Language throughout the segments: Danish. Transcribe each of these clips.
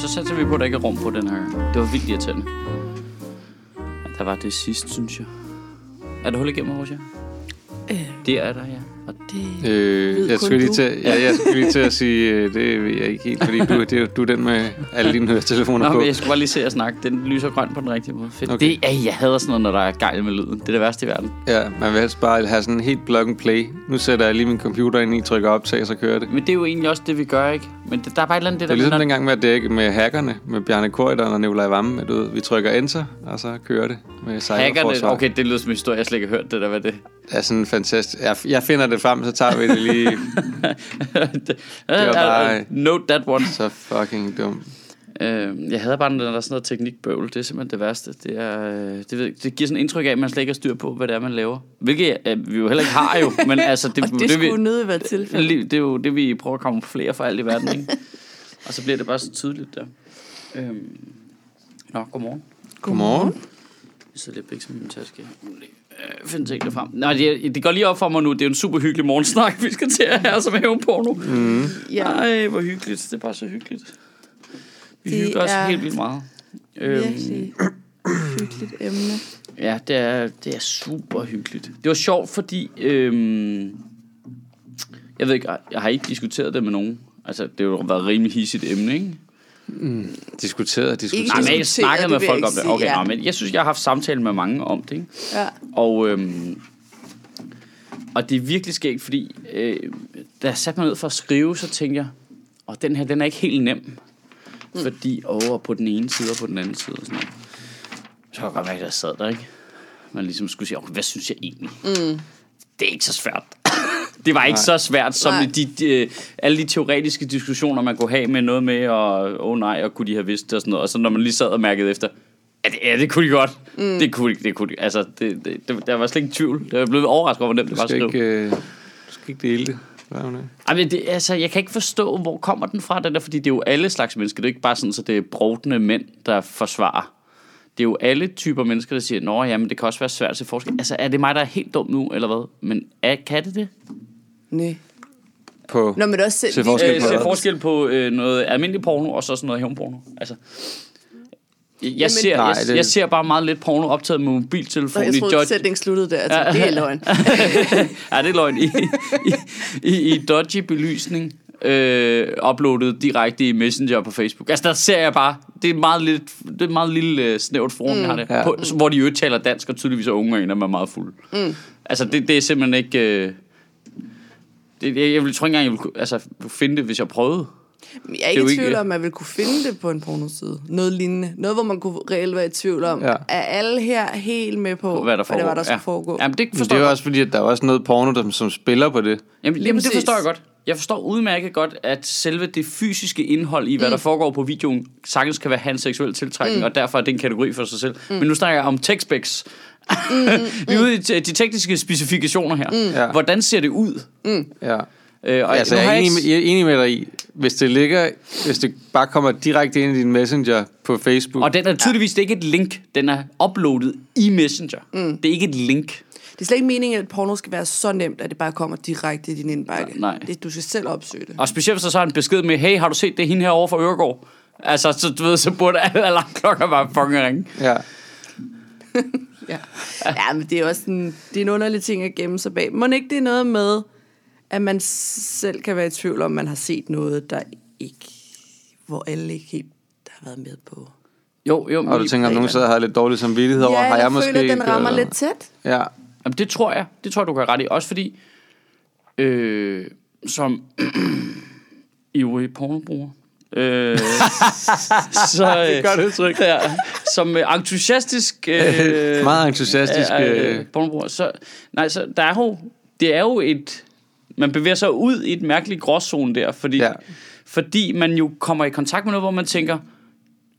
så satser vi på, at der ikke er rum på den her. Det var vildt irriterende. Ja, der var det sidst, synes jeg. Er der hul igennem, Roger? Øh, Det er der, ja. Det, Øh, Ved jeg kun skulle lige du. til, ja, jeg skulle lige til at sige, øh, det ved jeg ikke helt, fordi du, det, er- du er den med alle dine høretelefoner Nå, på. men jeg skulle bare lige se jer snakke. Den lyser grøn på den rigtige måde. Fedt. Okay. Det, ej, jeg hader sådan noget, når der er gejl med lyden. Det er det værste i verden. Ja, man vil helst bare have sådan en helt plug and play. Nu sætter jeg lige min computer ind i, trykker optag, så kører det. Men det er jo egentlig også det, vi gør, ikke? Men det, der er bare et eller andet det, Det er der ligesom med, dengang med at dække med hackerne, med Bjarne Korydon og Nikolaj Vammen. At du, ved, vi trykker enter, og så kører det med Hackerne, okay, det lyder som en historie, jeg slet ikke har hørt det der, hvad det Det er sådan fantastisk. Jeg, jeg finder det frem, så tager vi det lige. det var bare- Note that one. så fucking dumt. Øh, jeg havde bare, når der er sådan noget teknikbøvl, det er simpelthen det værste. Det, er, øh, det, ved, det giver sådan en indtryk af, at man slet ikke har styr på, hvad det er, man laver. Hvilket øh, vi jo heller ikke har jo, men altså... Det, og det, skulle vi, nødt være tilfældet. det er jo det, vi prøver at komme flere for alt i verden, ikke? Og så bliver det bare så tydeligt der. Øhm. Nå, godmorgen. Godmorgen. Jeg sidder lidt begge som min taske. Øh, find tingene frem. Nej, det, det går lige op for mig nu. Det er jo en super hyggelig morgensnak, vi skal til at have som hævn på nu. Mm. Ja, Nej, hvor hyggeligt. Det er bare så hyggeligt. Vi Det hygger os helt vildt meget. Øhm, virkelig hyggeligt emne. Ja, det er, det er super hyggeligt. Det var sjovt, fordi... Øhm, jeg ved ikke, jeg har ikke diskuteret det med nogen. Altså, det har jo været et rimelig hissigt emne, ikke? Diskuteret, diskuteret. Ikke Nej, men jeg diskuteret, snakkede med folk om det. Okay, ja. ja. men jeg synes, jeg har haft samtale med mange om det, ikke? Ja. Og, øhm, og det er virkelig skægt, fordi øh, da jeg satte mig ned for at skrive, så tænkte jeg, og den her, den er ikke helt nem. Mm. Fordi over på den ene side og på den anden side og sådan noget. Så kan jeg godt mærke, at jeg sad der, ikke? Man ligesom skulle sige, okay, hvad synes jeg egentlig? Mm. Det er ikke så svært. Det var ikke Nej. så svært som Nej. de, de, alle de teoretiske diskussioner, man kunne have med noget med, og åh oh, nej, og kunne de have vidst det og sådan noget. Og så når man lige sad og mærkede efter, ja, det, ja, det kunne de godt. Mm. Det kunne de, det kunne de. Altså, det, det, det, der var slet ikke tvivl. Jeg blev overrasket over, hvor nemt Du det var at skal, skrive. ikke, øh, du skal ikke dele det. Er det? Altså, jeg kan ikke forstå, hvor kommer den fra, den der, fordi det er jo alle slags mennesker. Det er ikke bare sådan, så det er brovdende mænd, der forsvarer. Det er jo alle typer mennesker, der siger, nå ja, men det kan også være svært at se forskel. Altså, er det mig, der er helt dum nu, eller hvad? Men er, kan det det? Nej. På, Nå, men det er også selv, Se forskel Øh, på se forskel på øh, noget almindelig porno, og så sådan noget hævnporno. Altså, jeg, Jamen- ser, Nej, jeg, det- jeg ser bare meget lidt porno optaget med mobiltelefon Nå, jeg i troede, Dodge. sætningen sluttede der. Tænkte, det er løgn. ja, det er løgn. I, i, i, i dodgy belysning, øh, uploadet direkte i Messenger på Facebook. Altså, der ser jeg bare, det er et meget, lidt, det er et meget lille øh, snævert forum, mm. jeg har det, Ja. på, hvor de jo taler dansk, og tydeligvis er unge, og en af dem er meget fuld. Mm. Altså, det, det er simpelthen ikke... Øh, det, jeg, jeg vil, tror ikke engang, jeg ville kunne- altså, finde det, hvis jeg prøvede. Men Jeg er ikke i ikke- tvivl om, at man vil kunne finde det på en pornoside. Noget lignende. Noget, hvor man kunne reelt være i tvivl om. Ja. Er alle her helt med på, Hvad der hvad det foregår. var, der skulle ja. foregå? Jamen, det men forstår det er jeg jo også fordi, at der er også noget porno, der, som spiller på det. Jamen, Lige jamen det forstår jeg godt. Jeg forstår udmærket godt, at selve det fysiske indhold i, hvad mm. der foregår på videoen, sagtens kan være hans seksuel tiltrækning, mm. og derfor er det en kategori for sig selv. Mm. Men nu snakker jeg om tech specs. Mm, Vi er ude i de tekniske specifikationer her. Mm. Ja. Hvordan ser det ud? Ja. Øh, og Altså, jeg har er enig, jeg er enig med dig i, hvis det ligger, hvis det bare kommer direkte ind i din messenger på Facebook. Og den er tydeligvis det er ikke et link. Den er uploadet i Messenger. Mm. Det er ikke et link. Det er slet ikke meningen, at porno skal være så nemt, at det bare kommer direkte i din indbakke. Nej. Det, du skal selv opsøge det. Og specielt hvis der så er en besked med, hey, har du set det hende her over for Øregård? Altså, så, du ved, så burde alle alarmklokker bare fucking ringe. Ja. Ja. ja, men det er også en, det er en underlig ting at gemme sig bag. Må ikke det er noget med, at man selv kan være i tvivl om, man har set noget, der ikke, hvor alle ikke helt har været med på. Jo, jo. Og du tænker, om nogen sidder og har lidt dårlig samvittighed over, ja, har jeg, jeg måske føler, at den ikke, rammer eller- lidt tæt. Ja. Jamen, det tror jeg. Det tror jeg, du kan ret i. Også fordi, øh, som ivrig pornobruger, øh, så, Det gør det udtryk. ja, som øh, entusiastisk øh, Meget entusiastisk. øh, Øh, pornobruger, så, nej, så der er jo, det er jo et, man bevæger sig ud i et mærkeligt gråzone der, fordi, Ja. ja. fordi man jo kommer i kontakt med noget, hvor man tænker,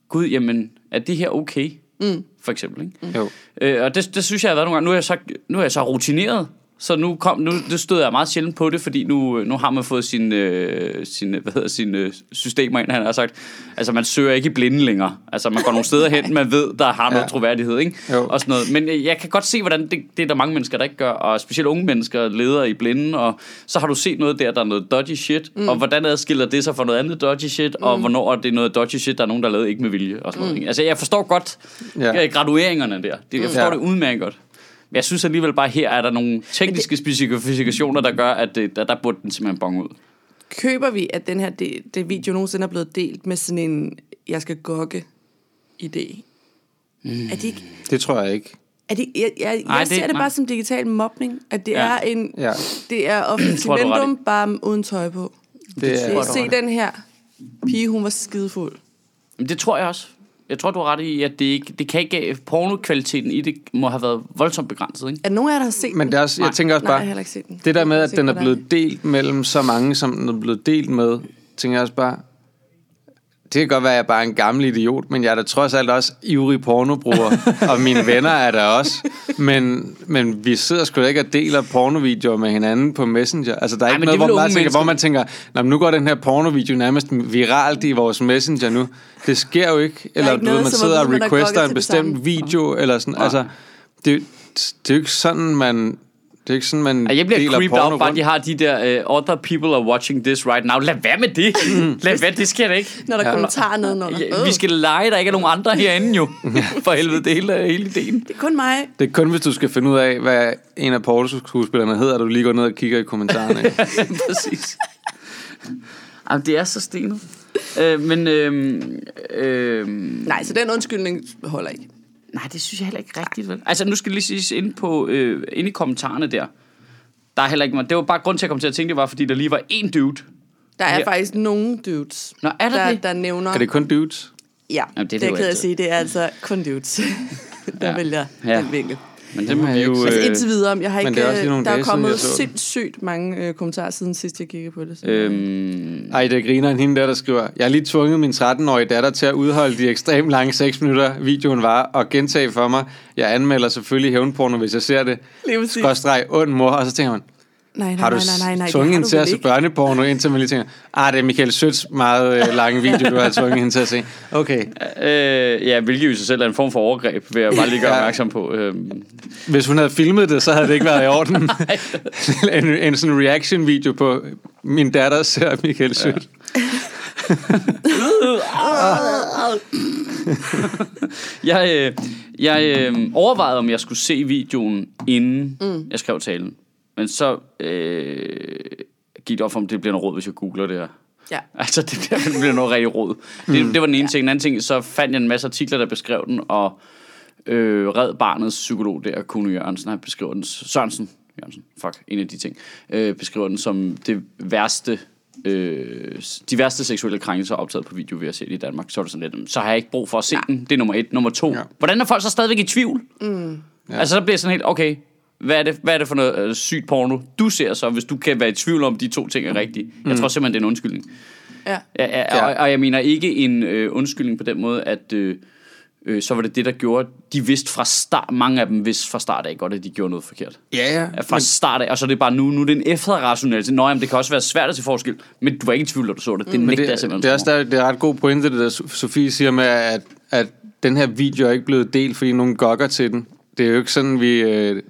gud, jamen, er det her okay? Mm. For eksempel, ikke? jo. Øh, og det, det synes jeg har været nogle gange. Nu er jeg så, nu er jeg så rutineret, Så nu, kom, nu, nu stod jeg meget sjældent på det, fordi nu, nu har man fået sine, øh, sine, hvad hedder, sine øh, systemer ind, han har sagt. Altså, man søger ikke i blinde længere. Altså, man går nogle steder hen, man ved, der har noget Ja. troværdighed, ikke? Jo. Og sådan noget. Men øh, jeg kan godt se, hvordan det, det er der mange mennesker, der ikke gør, og specielt unge mennesker leder i blinde, og så har du set noget der, der er noget dodgy shit, mm. og hvordan adskiller det sig fra noget andet dodgy shit, mm. og hvornår er det noget dodgy shit, der er nogen, der er lavet ikke med vilje, og sådan noget. Ikke? Altså, jeg forstår godt Ja. ja. gradueringerne der. Det, jeg forstår Ja. det udmærket godt. Men jeg synes alligevel bare, her er der nogle tekniske specifikationer, der gør, at det, der, der burde den simpelthen bonge ud. Køber vi, at den her det, det video nogensinde er blevet delt med sådan en, jeg skal gokke idé? Mm. Er det ikke... Det tror jeg ikke. Er det, jeg jeg, Nej, jeg det- ser det nej. bare som digital mobning. At det Ja. er en... Ja. Det er Lindum, bare uden tøj på. Det er, tror jeg, Se den her. Pige, hun var skidefuld. Men det tror jeg også. Jeg tror, du har ret i, at det, ikke, det kan ikke... Pornokvaliteten i det må have været voldsomt begrænset, ikke? Er nogen af jer, der har set men det er også, jeg Nej. tænker også Nej, jeg bare, har heller ikke set den. det der med, Jeg at den er blevet delt mellem så mange, som den er blevet delt med, tænker jeg også bare, det kan godt være, at jeg bare er en gammel idiot, men jeg er da trods alt også ivrig pornobruger, og mine venner er der også. Men, men vi sidder sgu da ikke og deler pornovideoer med hinanden på Messenger. Altså, der er Ej, ikke noget, hvor man, tænker, hvor man tænker, "Nå, nu går den her pornovideo nærmest viralt i vores Messenger nu. Det sker jo ikke. Eller ikke du ved, man sidder og er requester en bestemt video, eller sådan. Altså, det, det er jo ikke sådan, man... Det er ikke sådan, man jeg bliver deler creeped out, bare rundt. de har de der uh, other people are watching this right now. Lad være med det. Lad være, det sker da ikke. Når der er Ja. kommentarer nedenunder. Ja, vi skal lege, der ikke er nogen andre herinde jo. For helvede, det er hele, hele ideen. Det er kun mig. Det er kun, hvis du skal finde ud af, hvad en af pornoskuespillerne hedder, at du lige går ned og kigger i kommentarerne. Præcis. Jamen, det er så stenet. Øh, men, øh, øh, Nej, så den undskyldning holder ikke. Nej, det synes jeg heller ikke rigtigt, vel? Altså, nu skal det lige siges inde, på, øh, inde i kommentarerne der. Der er heller ikke, det var bare grund til at komme til at tænke, det var, fordi der lige var en dude. Der er Ja. faktisk nogle dudes, Nå, er der der, det? der nævner... er det kun dudes? Ja, Jamen, det er det, det kan jeg sige. Det er altså kun dudes, der Ja. vælger Ja. den vinkel. Men det må vi jeg jo... ikke Altså Øh, indtil videre, jeg har men ikke, det er også nogle der er siden, kommet det. sindssygt mange øh, kommentarer siden sidst, jeg kiggede på det. Så. øhm, Ej, det griner en hende der, der skriver, jeg har lige tvunget min 13-årige datter til at udholde de ekstremt lange 6 minutter, videoen var, og gentage for mig. Jeg anmelder selvfølgelig hævnporno, hvis jeg ser det. Lige præcis. Skråstreg, ond mor, og så tænker man, Nej, nej, har du nej, nej, nej, nej, tvunget har hende til at se ikke. børneporno, indtil man lige tænker, ah, det er Michael Søds meget øh, lange video, du har tvunget hende til at se. Okay, øh, ja, hvilket jo i sig selv er en form for overgreb, vil jeg bare lige gøre Ja. opmærksom på. Øhm, hvis hun havde filmet det, så havde det ikke været i orden. en, en sådan reaction-video på, min datter ser Michael Sød. Jeg, øh, jeg øh, overvejede, om jeg skulle se videoen, inden mm. jeg skrev talen. Men så øh, gik det op for mig, det bliver noget råd, hvis jeg googler det her. Ja. Altså, det bliver, det bliver noget rigtig råd. Det, det var den ene ting. Den anden ting, så fandt jeg en masse artikler, der beskrev den, og øh, Red Barnets psykolog der, Kuno Jørgensen, han beskriver den, Sørensen, Jørgensen, fuck, en af de ting, øh, beskriver den som det værste, øh, de værste seksuelle krænkelser optaget på video, vi har set i Danmark. Så er det sådan lidt, så har jeg ikke brug for at se den. Det er nummer et. Nummer to, Ja. hvordan er folk så stadigvæk i tvivl? Mm. Ja. Altså, så bliver jeg sådan helt, okay, hvad er det, hvad er det for noget øh, sygt porno, du ser så, hvis du kan være i tvivl om, de to ting er rigtige? Jeg tror simpelthen, det er en undskyldning. Ja. Ja, ja, Ja. og, og jeg mener ikke en øh, undskyldning på den måde, at øh, øh, så var det det, der gjorde, de vidste fra start, mange af dem vidste fra start af godt, at de gjorde noget forkert. Ja, ja. Ja, Fra start af, og så er det bare nu, nu er det en efterrationalitet. Nå, jamen, det kan også være svært at se forskel, men du var ikke i tvivl, da du så det. Det Men nægter det, jeg simpelthen. det er også der, det er ret god pointe, det der So- Sofie siger med, at, at den her video er ikke blevet delt, fordi nogen gokker til den. Det er jo ikke sådan, vi... Øh,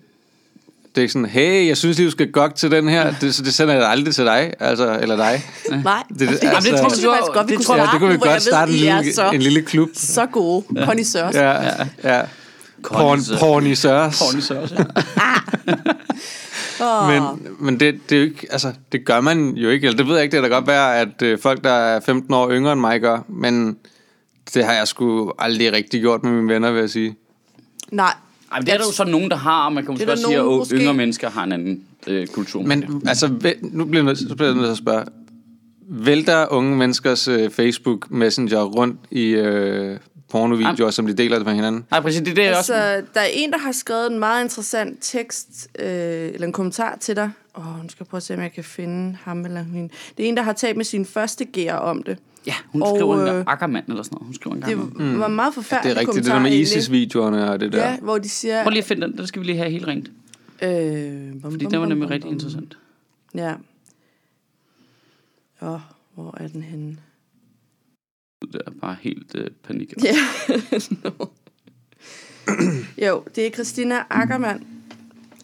det er ikke sådan, hey, jeg synes lige, du skal gokke til den her. Det, så det sender jeg aldrig til dig, altså, eller dig. Nej, Det- det- det, altså- det tror jeg faktisk godt, vi kunne jeg- Ja, starte det kunne vi godt starte en ved, er lille, så, en lille klub. så gode. Connoisseurs. Ja, ja. Porn, Connoisseur. pornisørs. Porny så også. Åh. Men, men det, det, er jo ikke, altså, det gør man jo ikke. Eller det ved jeg ikke, det kan da godt være, at øh, folk, der er 15 år yngre end mig, gør. Men det har jeg sgu aldrig rigtig gjort med mine venner, vil jeg sige. Nej, Ej, men det er der jo så nogen, der har, og man kan måske Det er også sige, at måske. yngre mennesker har en anden øh, kultur. Men altså, væ- nu bliver jeg nødt, så bliver jeg nødt til at spørge. Vælter unge menneskers øh, Facebook Messenger rundt i øh, pornovideoer, som de deler med hinanden? Nej, præcis, det er det, jeg også... altså, der er en, der har skrevet en meget interessant tekst, øh, eller en kommentar til dig. Åh, nu skal jeg prøve at se, om jeg kan finde ham eller hende. Det er en, der har talt med sin første gear om det. Ja, hun Og, skriver en øh, akkermand eller sådan noget. Hun skriver en Det gang. mm. var en meget Det forfærdelig er rigtigt, det der med. ISIS-videoerne og det der. Ja, hvor de siger... Prøv lige at finde den, den skal vi lige have helt rent. Øh, bum, Fordi bum, den var nemlig bum, rigtig bum. interessant. Ja. Åh, hvor er den henne? Det er bare helt øh, panik. Ja. no. jo, det er Christina Ackermann.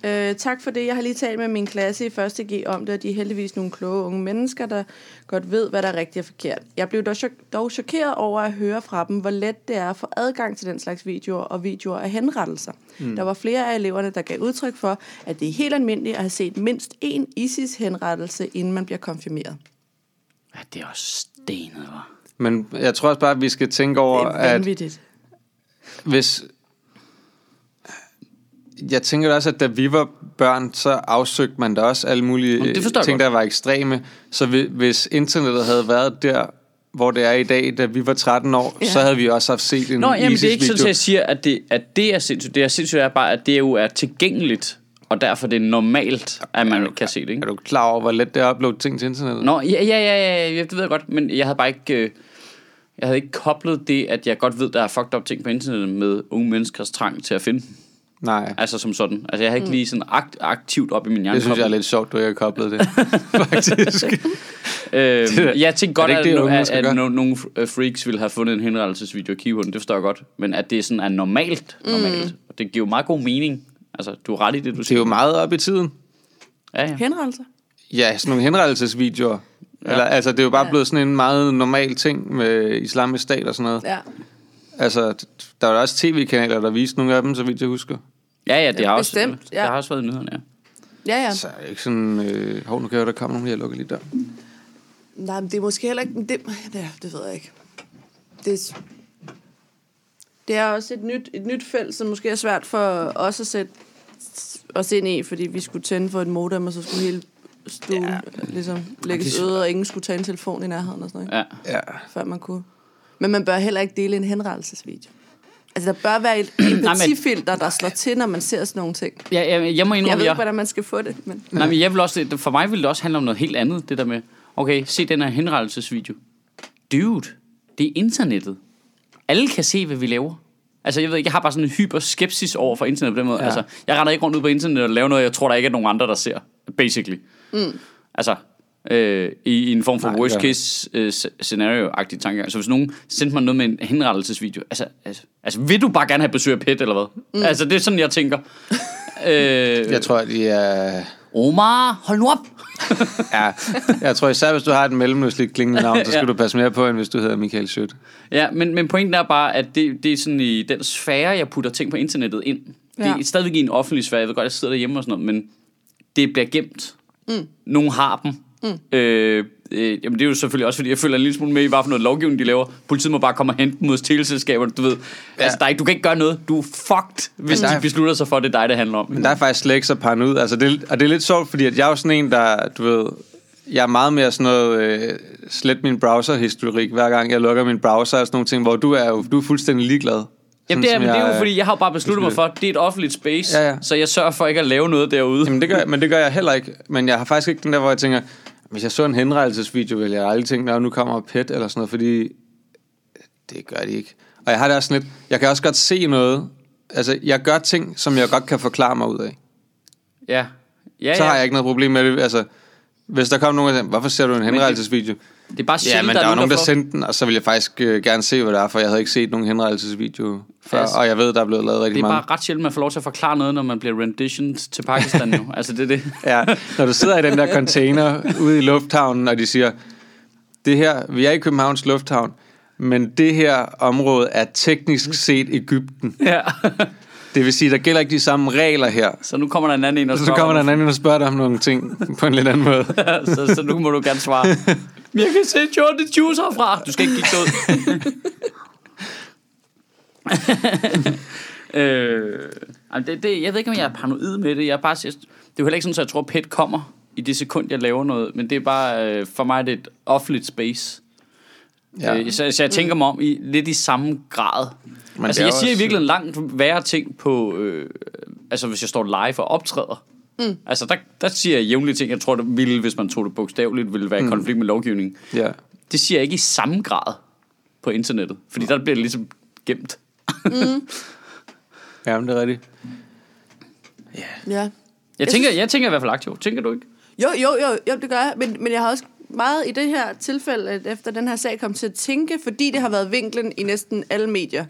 Øh, tak for det. Jeg har lige talt med min klasse i 1. G om det, og de er heldigvis nogle kloge unge mennesker, der godt ved, hvad der er rigtigt og forkert. Jeg blev dog, chok- dog chokeret over at høre fra dem, hvor let det er at få adgang til den slags videoer og videoer af henrettelser. Mm. Der var flere af eleverne, der gav udtryk for, at det er helt almindeligt at have set mindst én ISIS-henrettelse, inden man bliver konfirmeret. Ja, det er også stenet, var. Men jeg tror også bare, at vi skal tænke over, Det er at hvis... Jeg tænker også, at da vi var børn, så afsøgte man da også alle mulige Jamen, ting, godt. der var ekstreme. Så hvi- hvis internettet havde været der, hvor det er i dag, da vi var 13 år, Ja. så havde vi også haft set en Nå, jamen, det er ikke sådan, at jeg siger, at det, at det er sindssygt. Det er sindssygt er bare, at det jo er tilgængeligt, og derfor det er normalt, at man kan se det, ikke? Er du klar over, hvor let det er at uploade ting til internettet? Nå, ja, ja, ja, ja, ja, det ved jeg godt, men jeg havde bare ikke... Øh, jeg havde ikke koblet det, at jeg godt ved, der er fucked up ting på internettet med unge menneskers trang til at finde. Nej, Altså som sådan. Altså jeg har ikke lige sådan akt, aktivt op i min hjerne. det synes jeg er lidt sjovt, du ikke har koblet det. Faktisk. Øh, jeg tænkte godt, Er det at, unge at, at, no, nogle øh, freaks ville have fundet en henrettelsesvideo af Keyhunden, det forstår jeg godt. Men at det sådan er normalt, normalt. Mm. Og det giver jo meget god mening. Altså, du er ret i det, du Det er siger. jo meget op i tiden. Ja, ja. Henrettelser? Ja, sådan nogle henrettelsesvideoer. Ja. Eller, altså, det er jo bare Ja. blevet sådan en meget normal ting med islamisk stat og sådan noget. Ja. Altså, der var også tv-kanaler, der viste nogle af dem, så vidt jeg husker. Ja, ja, det har også, Bestemt, ja. det har også været nyhederne, ja. Ja, ja. Så er det ikke sådan... Øh, hov, nu kan jeg der kommer nogen, jeg lukker lige der. Nej, men det er måske heller ikke... Det, det, det ved jeg ikke. Det, er- det er også et nyt, et nyt felt, som måske er svært for os at sætte os ind i, fordi vi skulle tænde for et modem, og så skulle hele stuen ja. ligesom lægges øde, og ingen skulle tage en telefon i nærheden og sådan noget, ja. Ja. før man kunne. Men man bør heller ikke dele en henrettelsesvideo. Altså, der bør være et empatifilter, der slår til, når man ser sådan nogle ting. ja jeg, jeg må Jeg indrømme, ved jeg, ikke, hvordan man skal få det, men... nej, men jeg vil også, for mig ville det også handle om noget helt andet, det der med, okay, se den her henrettelsesvideo. Dude, det er internettet. Alle kan se, hvad vi laver. Altså, jeg ved ikke, jeg har bare sådan en hyper skepsis over for internet på den måde. Ja. Altså, jeg render ikke rundt ud på internet og laver noget, jeg tror, der ikke er nogen andre, der ser. Basically. Mm. Altså, øh, i, i en form for Nej, worst ja. case øh, sc- scenario-agtig tankegang. Så hvis nogen sendte mig noget med en henrettelsesvideo, altså, altså, altså vil du bare gerne have besøg af PET, eller hvad? Mm. Altså, det er sådan, jeg tænker. øh, Jeg tror, de er... Omar, hold nu op! Ja, jeg tror især, hvis du har et mellemøstligt klingende navn, så skal Ja. du passe mere på, end hvis du hedder Michael Schødt. Ja, men, men pointen er bare, at det, det er sådan i den sfære, jeg putter ting på internettet ind. Det Ja. er stadigvæk i en offentlig sfære. Jeg ved godt, jeg sidder derhjemme og sådan noget, men det bliver gemt. Mm. Nogen har dem. Mm. Øh, øh, jamen det er jo selvfølgelig også, fordi jeg føler en lille smule med i, hvad for noget lovgivning de laver. Politiet må bare komme og hente dem hos teleselskaberne, du ved. Ja. Altså, der er ikke, du kan ikke gøre noget. Du er fucked, hvis der de er- beslutter sig for, at det er dig, det handler om. Men der er faktisk slet ikke så paranoid. Altså, det, og det er lidt sjovt, fordi at jeg er jo sådan en, der, du ved... Jeg er meget mere sådan noget, øh, slet min browser-historik, hver gang jeg lukker min browser og sådan nogle ting, hvor du er jo du er fuldstændig ligeglad. Jamen det er, men det er jo fordi, jeg har bare besluttet mig for, at det er et offentligt space, Ja, ja. så jeg sørger for ikke at lave noget derude. Jamen det gør, men det gør jeg heller ikke. Men jeg har faktisk ikke den der, hvor jeg tænker, hvis jeg så en henrettelsesvideo, ville jeg aldrig tænke, at nu kommer PET eller sådan noget, fordi det gør de ikke. Og jeg har det også lidt, jeg kan også godt se noget, altså jeg gør ting, som jeg godt kan forklare mig ud af. Ja. Ja, Så ja. har jeg ikke noget problem med det. Altså, hvis der kommer nogen og siger, hvorfor ser du en henrettelsesvideo? Det er bare Ja, sjældent, men der, er var nogen, der får- sendte den, og så ville jeg faktisk øh, gerne se, hvad det er, for jeg havde ikke set nogen henrettelsesvideo før, Altså, og jeg ved, der er blevet lavet rigtig Det er mange. bare ret sjældent, man får lov til at forklare noget, når man bliver renditioned til Pakistan nu. altså, det er det. Ja, når du sidder i den der container ude i lufthavnen, og de siger, det her, vi er i Københavns Lufthavn, men det her område er teknisk set Ægypten. Ja. Det vil sige, der gælder ikke de samme regler her. Så nu kommer der en anden ind og Så spørger. kommer der en anden og spørger dig om nogle ting på en lidt anden måde. så, så nu må du gerne svare. Men jeg kan se Jordan Juice herfra. Du skal ikke kigge ud. øh, det, det, jeg ved ikke, om jeg er paranoid med det. Jeg er bare, det er jo heller ikke sådan, at jeg tror, at PET kommer i det sekund, jeg laver noget. Men det er bare, øh, for mig er det et offentligt space. Ja. Øh, så, så jeg tænker mig om i lidt i samme grad. Men altså, jeg siger i også- virkeligheden langt værre ting på... Øh, altså, hvis jeg står live og optræder. Mm. Altså, der, der siger jeg jævnlige ting, jeg tror, det ville, hvis man tog det bogstaveligt, ville være i konflikt med lovgivningen. Ja. Det siger jeg ikke i samme grad på internettet. Fordi der bliver det ligesom gemt. Ja, men det er rigtigt. Ja. Jeg tænker, jeg tænker i hvert fald aktivt. Tænker du ikke? Jo, jo, jo, jo det gør jeg. Men, men jeg har også meget i det her tilfælde, at efter den her sag kom til at tænke, fordi det har været vinklen i næsten alle medier,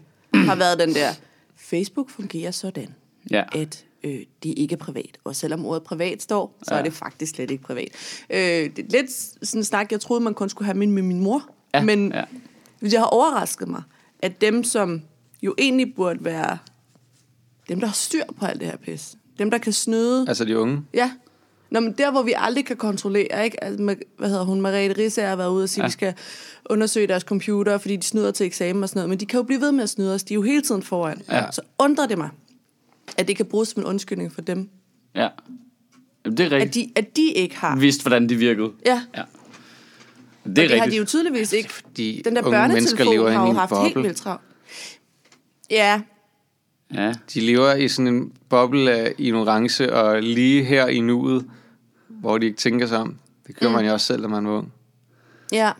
har været den der, Facebook fungerer sådan, Ja. at øh, det er ikke privat. Og selvom ordet privat står, så ja. Er det faktisk slet ikke privat. Øh, det er lidt sådan en snak, jeg troede, man kun skulle have med, med min mor. Ja, men ja. det har overrasket mig, at dem, som jo egentlig burde være dem, der har styr på alt det her pis, dem, der kan snyde, Altså de unge. Ja. Nå, men der, hvor vi aldrig kan kontrollere, ikke? Altså, med, hvad hedder hun, Mariette Risse har været ude og sige, ja. Vi skal undersøge deres computer, fordi de snyder til eksamen og sådan noget. Men de kan jo blive ved med at snyde os. De er jo hele tiden foran. Ja. Så undrer det mig, at det kan bruges som en undskyldning for dem. Ja. Jamen, det er At rigtigt. de, at de ikke har. Vidste, hvordan de virkede. Ja, Ja. Det er det har de rigtigt. jo tydeligvis ikke. De Den der unge mennesker lever børnetelefon har jo en haft helt boble. vildt travlt. Ja, Ja. De lever i sådan en boble af ignorance og lige her i nuet, hvor de ikke tænker sig om. Det gør mm. man jo også selv, når man er ung. ja.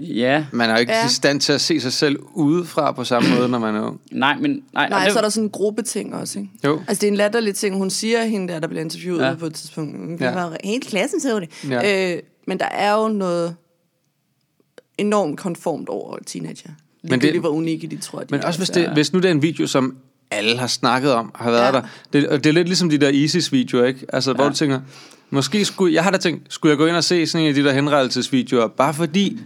Ja. Man er jo ikke Ja. i stand til at se sig selv udefra på samme måde, når man er ung. Nej, men... Nej, Nej, det, så er der sådan en gruppeting også, ikke? Jo. Altså, det er en latterlig ting, hun siger, hende der, der bliver interviewet Ja. på et tidspunkt. Det Ja. var helt klassen, så det. Ja. Øh, men der er jo noget enormt konformt over teenager. Men Men det- det, hvor unikke de tror, de Men også hvis, det, hvis nu det er en video, som alle har snakket om, har været Ja. der. Det, og det er lidt ligesom de der ISIS-videoer, ikke? Altså, ja. hvor du tænker, måske skulle... Jeg har da tænkt, skulle jeg gå ind og se sådan en af de der henrettelsesvideoer, bare fordi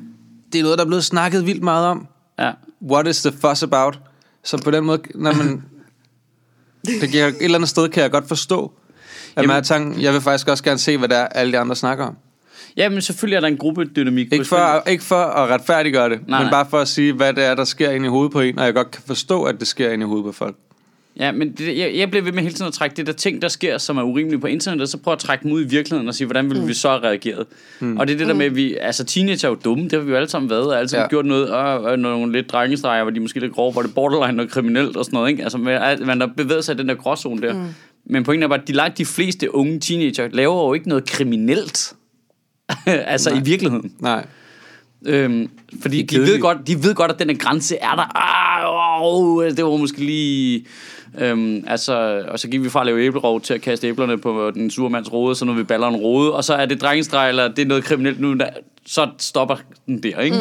det er noget, der er blevet snakket vildt meget om. Ja. What is the fuss about? Så på den måde, når man... det giver, et eller andet sted kan jeg godt forstå, at Jamen- man tanken, jeg vil faktisk også gerne se, hvad det er, alle de andre snakker om. ja, men selvfølgelig er der en gruppedynamik. Ikke for, ikke for at retfærdiggøre det, nej, men nej. bare for at sige, hvad det er, der sker ind i hovedet på en, og jeg godt kan forstå, at det sker ind i hovedet på folk. Ja, men det, jeg, jeg bliver ved med hele tiden at trække det der ting, der sker, som er urimelige på internettet, så prøv at trække dem ud i virkeligheden og sige, hvordan ville mm. vi så have reageret? Mm. Og det er det der med, at vi, altså teenager er jo dumme, det har vi jo alle sammen været, og alle sammen Ja. gjort noget, og, og nogle lidt drengestreger, hvor de måske lidt grove, hvor det er borderline noget kriminelt og sådan noget, ikke? Altså, man, har bevæget sig i den der gråzone der. Mm. Men pointen er bare, at de langt de fleste unge teenager laver jo ikke noget kriminelt. altså Nej. i virkeligheden. Nej. Øhm, fordi de ved, godt, de ved godt, at den her grænse er der. Ah, oh, det var måske lige... Øhm, altså, og så gik vi fra at lave æblerov til at kaste æblerne på den sure mands rode, så nu vi baller en rode, og så er det drengestreg, eller det er noget kriminelt nu, der, så stopper den der, ikke?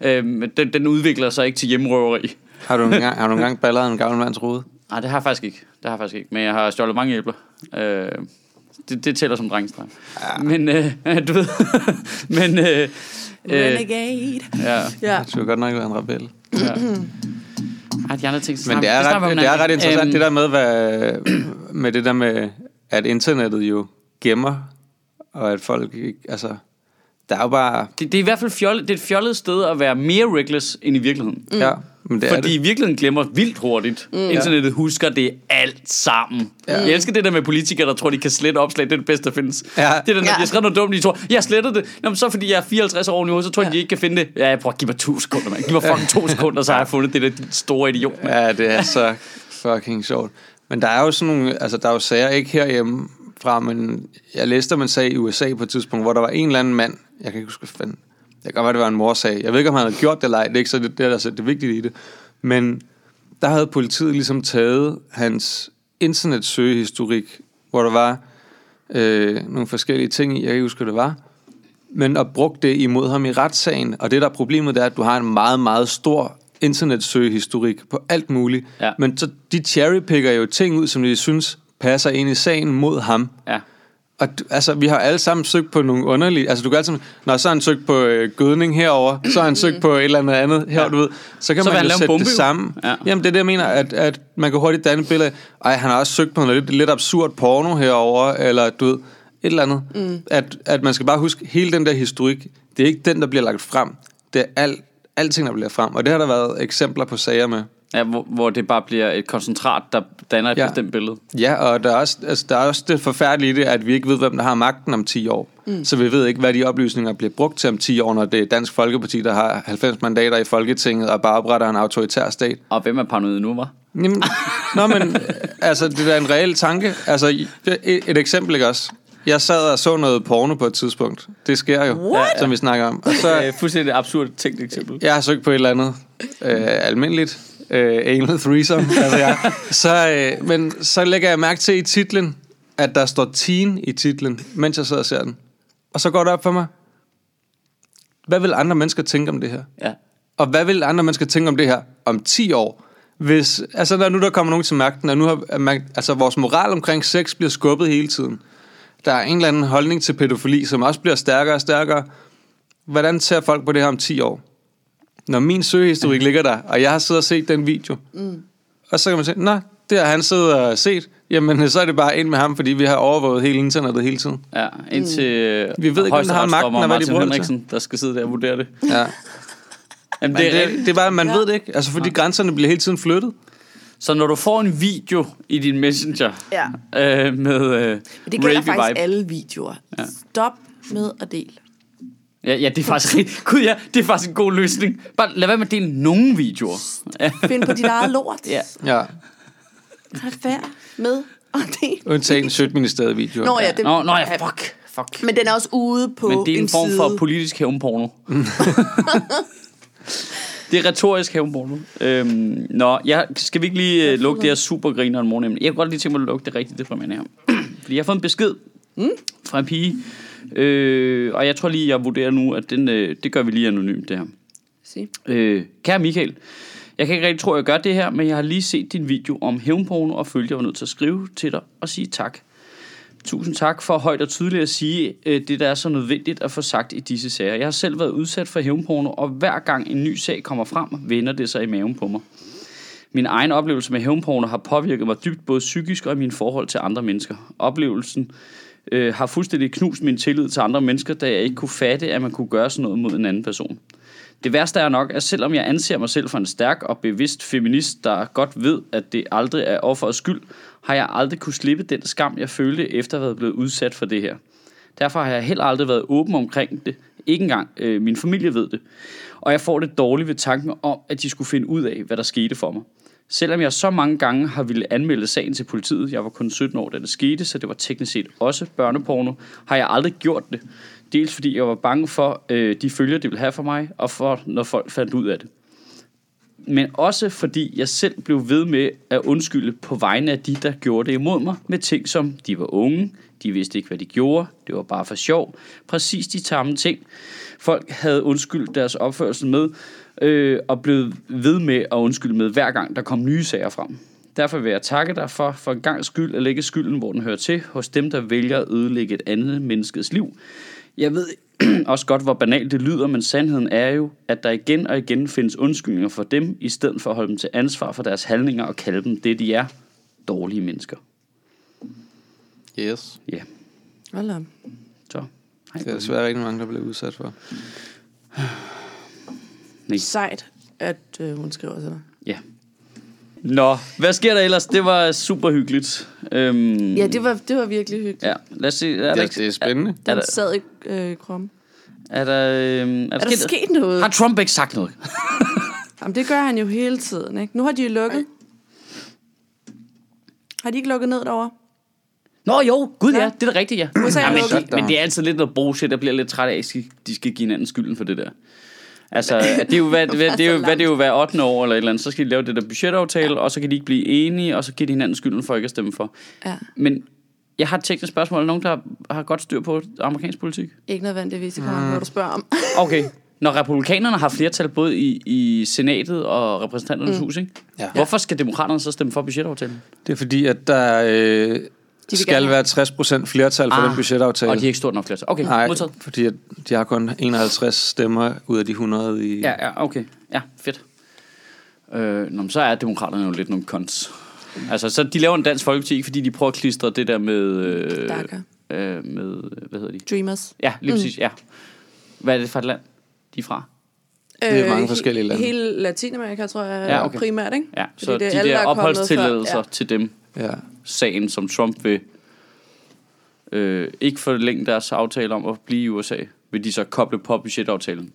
Mm. Øhm, den, den udvikler sig ikke til hjemmerøveri. Har du engang, har du engang balleret en gammel mands rode? Nej, det har jeg faktisk ikke. Det har jeg faktisk ikke. Men jeg har stjålet mange æbler. Øh, det, det tæller som drengestreg. Ja. Men, øh, du ved... men, øh, Renegade. ja. Ja. Jeg tror godt nok, være en rebel. ja. Ej, de andre ting, Men det er, ret, det er ret interessant, det der med, hvad, med det der med, at internettet jo gemmer, og at folk ikke, altså, der er jo bare, Det, det er i hvert fald fjollet, det er et fjollet sted at være mere reckless end i virkeligheden. mm. ja, men det er Fordi det. i virkeligheden glemmer vildt hurtigt. Mm. Internettet husker det alt sammen. Ja. Jeg elsker det der med politikere, der tror, de kan slette opslag. Det er det bedste, der findes. Ja. Det er den, der Ja. bliver skrevet noget dumt, de tror, jeg har slettet det. Nå, men så fordi jeg er 54 år nu, så tror jeg, de ikke kan finde det. Ja, jeg prøver, giv mig to sekunder, man. Giv mig fucking to sekunder, så har jeg fundet det der store idiot. Man. Ja, det er så fucking sjovt. Men der er jo sådan nogle, altså der er jo sager ikke herhjemme fra, men jeg læste om en sag i USA på et tidspunkt, hvor der var en eller anden mand, jeg kan ikke huske, hvad fanden, det kan godt være, det var en morsag. Jeg ved ikke, om han havde gjort det eller ej, det er ikke så det, det, er altså det vigtige i det. Men der havde politiet ligesom taget hans internetsøgehistorik, hvor der var øh, nogle forskellige ting i, jeg kan ikke huske, hvad det var, men og brugt det imod ham i retssagen. Og det, der er problemet, det er, at du har en meget, meget stor internetsøgehistorik på alt muligt. Ja. Men så de cherrypicker jo ting ud, som de synes passer ind i sagen mod ham. Ja. Og du- altså, vi har alle sammen søgt på nogle underlige... Altså, du kan altid... Når så har han søgt på øh, gødning herover, så har han søgt på et eller andet andet her, Ja. du ved. Så kan Så man jo sætte bombe, det sammen. Ja. Jamen, det er det, jeg mener, at, at man kan hurtigt danne et billede af, ej, han har også søgt på noget lidt, lidt absurd porno herover eller du ved, et eller andet. Mm. At, at man skal bare huske, hele den der historik, det er ikke den, der bliver lagt frem. Det er alt, alting, der bliver frem. Og det har der været eksempler på sager med. Ja, hvor, hvor det bare bliver et koncentrat, der danner et ja. Bestemt billede. Ja, og der er, også, altså, der er også det forfærdelige i det, at vi ikke ved, hvem der har magten om 10 år. Mm. Så vi ved ikke, hvad de oplysninger bliver brugt til om 10 år, når det er Dansk Folkeparti, der har 90 mandater i Folketinget og bare opretter en autoritær stat. Og hvem er paranoid nu, var? Jamen, nå, men altså, det er en reel tanke. Altså, et, et eksempel, ikke også? Jeg sad og så noget porno på et tidspunkt. Det sker jo, What? som vi snakker om. Og så, Øh, fuldstændig absurd tænkt eksempel. jeg har søgt på et eller andet øh, almindeligt, øh, anal threesome, altså jeg, så, øh, men så lægger jeg mærke til i titlen, at der står teen i titlen, mens jeg sidder og ser den. Og så går det op for mig, hvad vil andre mennesker tænke om det her? Ja. Og hvad vil andre mennesker tænke om det her om 10 år? Hvis, altså når nu der kommer nogen til magten, og nu har man, altså vores moral omkring sex bliver skubbet hele tiden. Der er en eller anden holdning til pædofili, som også bliver stærkere og stærkere. Hvordan ser folk på det her om 10 år? Når min søgehistorik ligger der, og jeg har siddet og set den video, mm. og så kan man sige, nej, det har han siddet og set, jamen så er det bare ind med ham, fordi vi har overvåget hele internettet hele tiden. Ja, indtil mm. Vi ved ikke, hvem der har magten, og hvad de Martin bruger det til. Henriksen, der skal sidde der og vurdere det. Ja. Jamen, Men det er det, det er bare, man Ja. ja. ved det ikke, altså fordi grænserne bliver hele tiden flyttet. Så når du får en video i din messenger Ja. øh, med øh, Men det gælder faktisk vibe. alle videoer. Ja. Stop med at dele. Ja, ja, det er faktisk rigtig... Gud ja, det er faktisk en god løsning. Bare lad være med at dele nogle videoer. Find på dit eget lort. ja. Ja. Være med at dele. Undtagen Sødministeriet video. Nå ja, det, Nå, nå ja, fuck. Fuck. Men den er også ude på Men det er en, form side. for politisk hævnporno. det er retorisk hævnporno. Øhm, nå, jeg, skal vi ikke lige øh, lukke det her supergriner en morgen? Jeg kan godt lige tænke mig at lukke det rigtigt deprimerende her. Fordi jeg har fået en besked mm. fra en pige. Øh, og jeg tror lige, jeg vurderer nu, at den, øh, det gør vi lige anonymt, det her. Sig. Øh, kære Michael, jeg kan ikke rigtig tro, at jeg gør det her, men jeg har lige set din video om hævnporno, og følte, jeg var nødt til at skrive til dig og sige tak. Tusind tak for højt og tydeligt at sige øh, det, der er så nødvendigt at få sagt i disse sager. Jeg har selv været udsat for hævnporno, og hver gang en ny sag kommer frem, vender det sig i maven på mig. Min egen oplevelse med hævnporno har påvirket mig dybt både psykisk og i mine forhold til andre mennesker. Oplevelsen øh, har fuldstændig knust min tillid til andre mennesker, da jeg ikke kunne fatte, at man kunne gøre sådan noget mod en anden person. Det værste er nok, at selvom jeg anser mig selv for en stærk og bevidst feminist, der godt ved, at det aldrig er offerets skyld, har jeg aldrig kunne slippe den skam, jeg følte efter at have været blevet udsat for det her. Derfor har jeg heller aldrig været åben omkring det. Ikke engang øh, min familie ved det. Og jeg får det dårligt ved tanken om, at de skulle finde ud af, hvad der skete for mig. Selvom jeg så mange gange har ville anmelde sagen til politiet, jeg var kun 17 år, da det skete, så det var teknisk set også børneporno, har jeg aldrig gjort det. Dels fordi jeg var bange for øh, de følger, det ville have for mig, og for når folk fandt ud af det. Men også fordi jeg selv blev ved med at undskylde på vegne af de, der gjorde det imod mig, med ting som, de var unge, de vidste ikke, hvad de gjorde, det var bare for sjov. Præcis de samme ting, folk havde undskyldt deres opførsel med, øh, og blev ved med at undskylde med, hver gang der kom nye sager frem. Derfor vil jeg takke dig for, for en gang skyld at lægge skylden, hvor den hører til, hos dem, der vælger at ødelægge et andet menneskes liv. Jeg ved også godt, hvor banalt det lyder, men sandheden er jo, at der igen og igen findes undskyldninger for dem, i stedet for at holde dem til ansvar for deres handlinger og kalde dem det, de er. Dårlige mennesker. Yes. Ja, Hold op. så. Hej. Det er desværre rigtig mange, der bliver udsat for. Sejt, at øh, hun skriver til dig. Ja. Nå, hvad sker der ellers? Det var super hyggeligt. Øhm, Ja, det var, det var virkelig hyggeligt. Ja, lad os se. Er der, Ja, ikke- det er spændende. Er, Den der, sad i øh, krum. er der, øhm, er Er der sket noget? Har Trump ikke sagt noget? Jamen, det gør han jo hele tiden, ikke? Nu har de jo lukket. Har de ikke lukket ned derovre? Nå jo, gud ja, Ja. det er da rigtigt, ja. USA er ja men, men det er altid lidt noget bullshit, der bliver lidt træt af, at de skal- de skal give hinanden skylden for det der. Altså, at det er jo, hvad, hvad, det er jo, hvad det er jo hver 8. år eller et eller andet, så skal de lave det der budgetaftale, og så kan de ikke blive enige, og så giver de hinanden skylden for ikke at stemme for. Ja. Men jeg har et teknisk spørgsmål. Er der nogen, der har godt styr på amerikansk politik? Ikke nødvendigvis, det kommer mm. du spørger om. Okay. Når republikanerne har flertal både i, i senatet og repræsentanternes mm. hus, ikke? Ja. hvorfor skal demokraterne så stemme for budgetaftalen? Det er fordi, at der øh, skal gerne- være 60% flertal for ah, den budgetaftale. Og de har ikke stort nok flertal. Okay, Nej, modtaget. fordi at de har kun 51 stemmer ud af de 100 i... Ja, ja, okay. Ja, fedt. Øh, nå, men så er demokraterne jo lidt nogle cons. Altså, så de laver en dansk folkeparti, ikke fordi de prøver at klistre det der med... Øh, DACA. øh, med, hvad hedder de? Dreamers. Ja, lige præcis, ja. Hvad er det for et land, de er fra? Det er mange forskellige lande. Øh, Hele Latinamerika, tror jeg, Ja, okay. primært, ikke? Ja, Fordi så det er de alle, der der er opholdstilladelser ja. til dem, ja. Sagen som Trump vil øh, ikke forlænge deres aftale om at blive i USA, vil de så koble på budgetaftalen.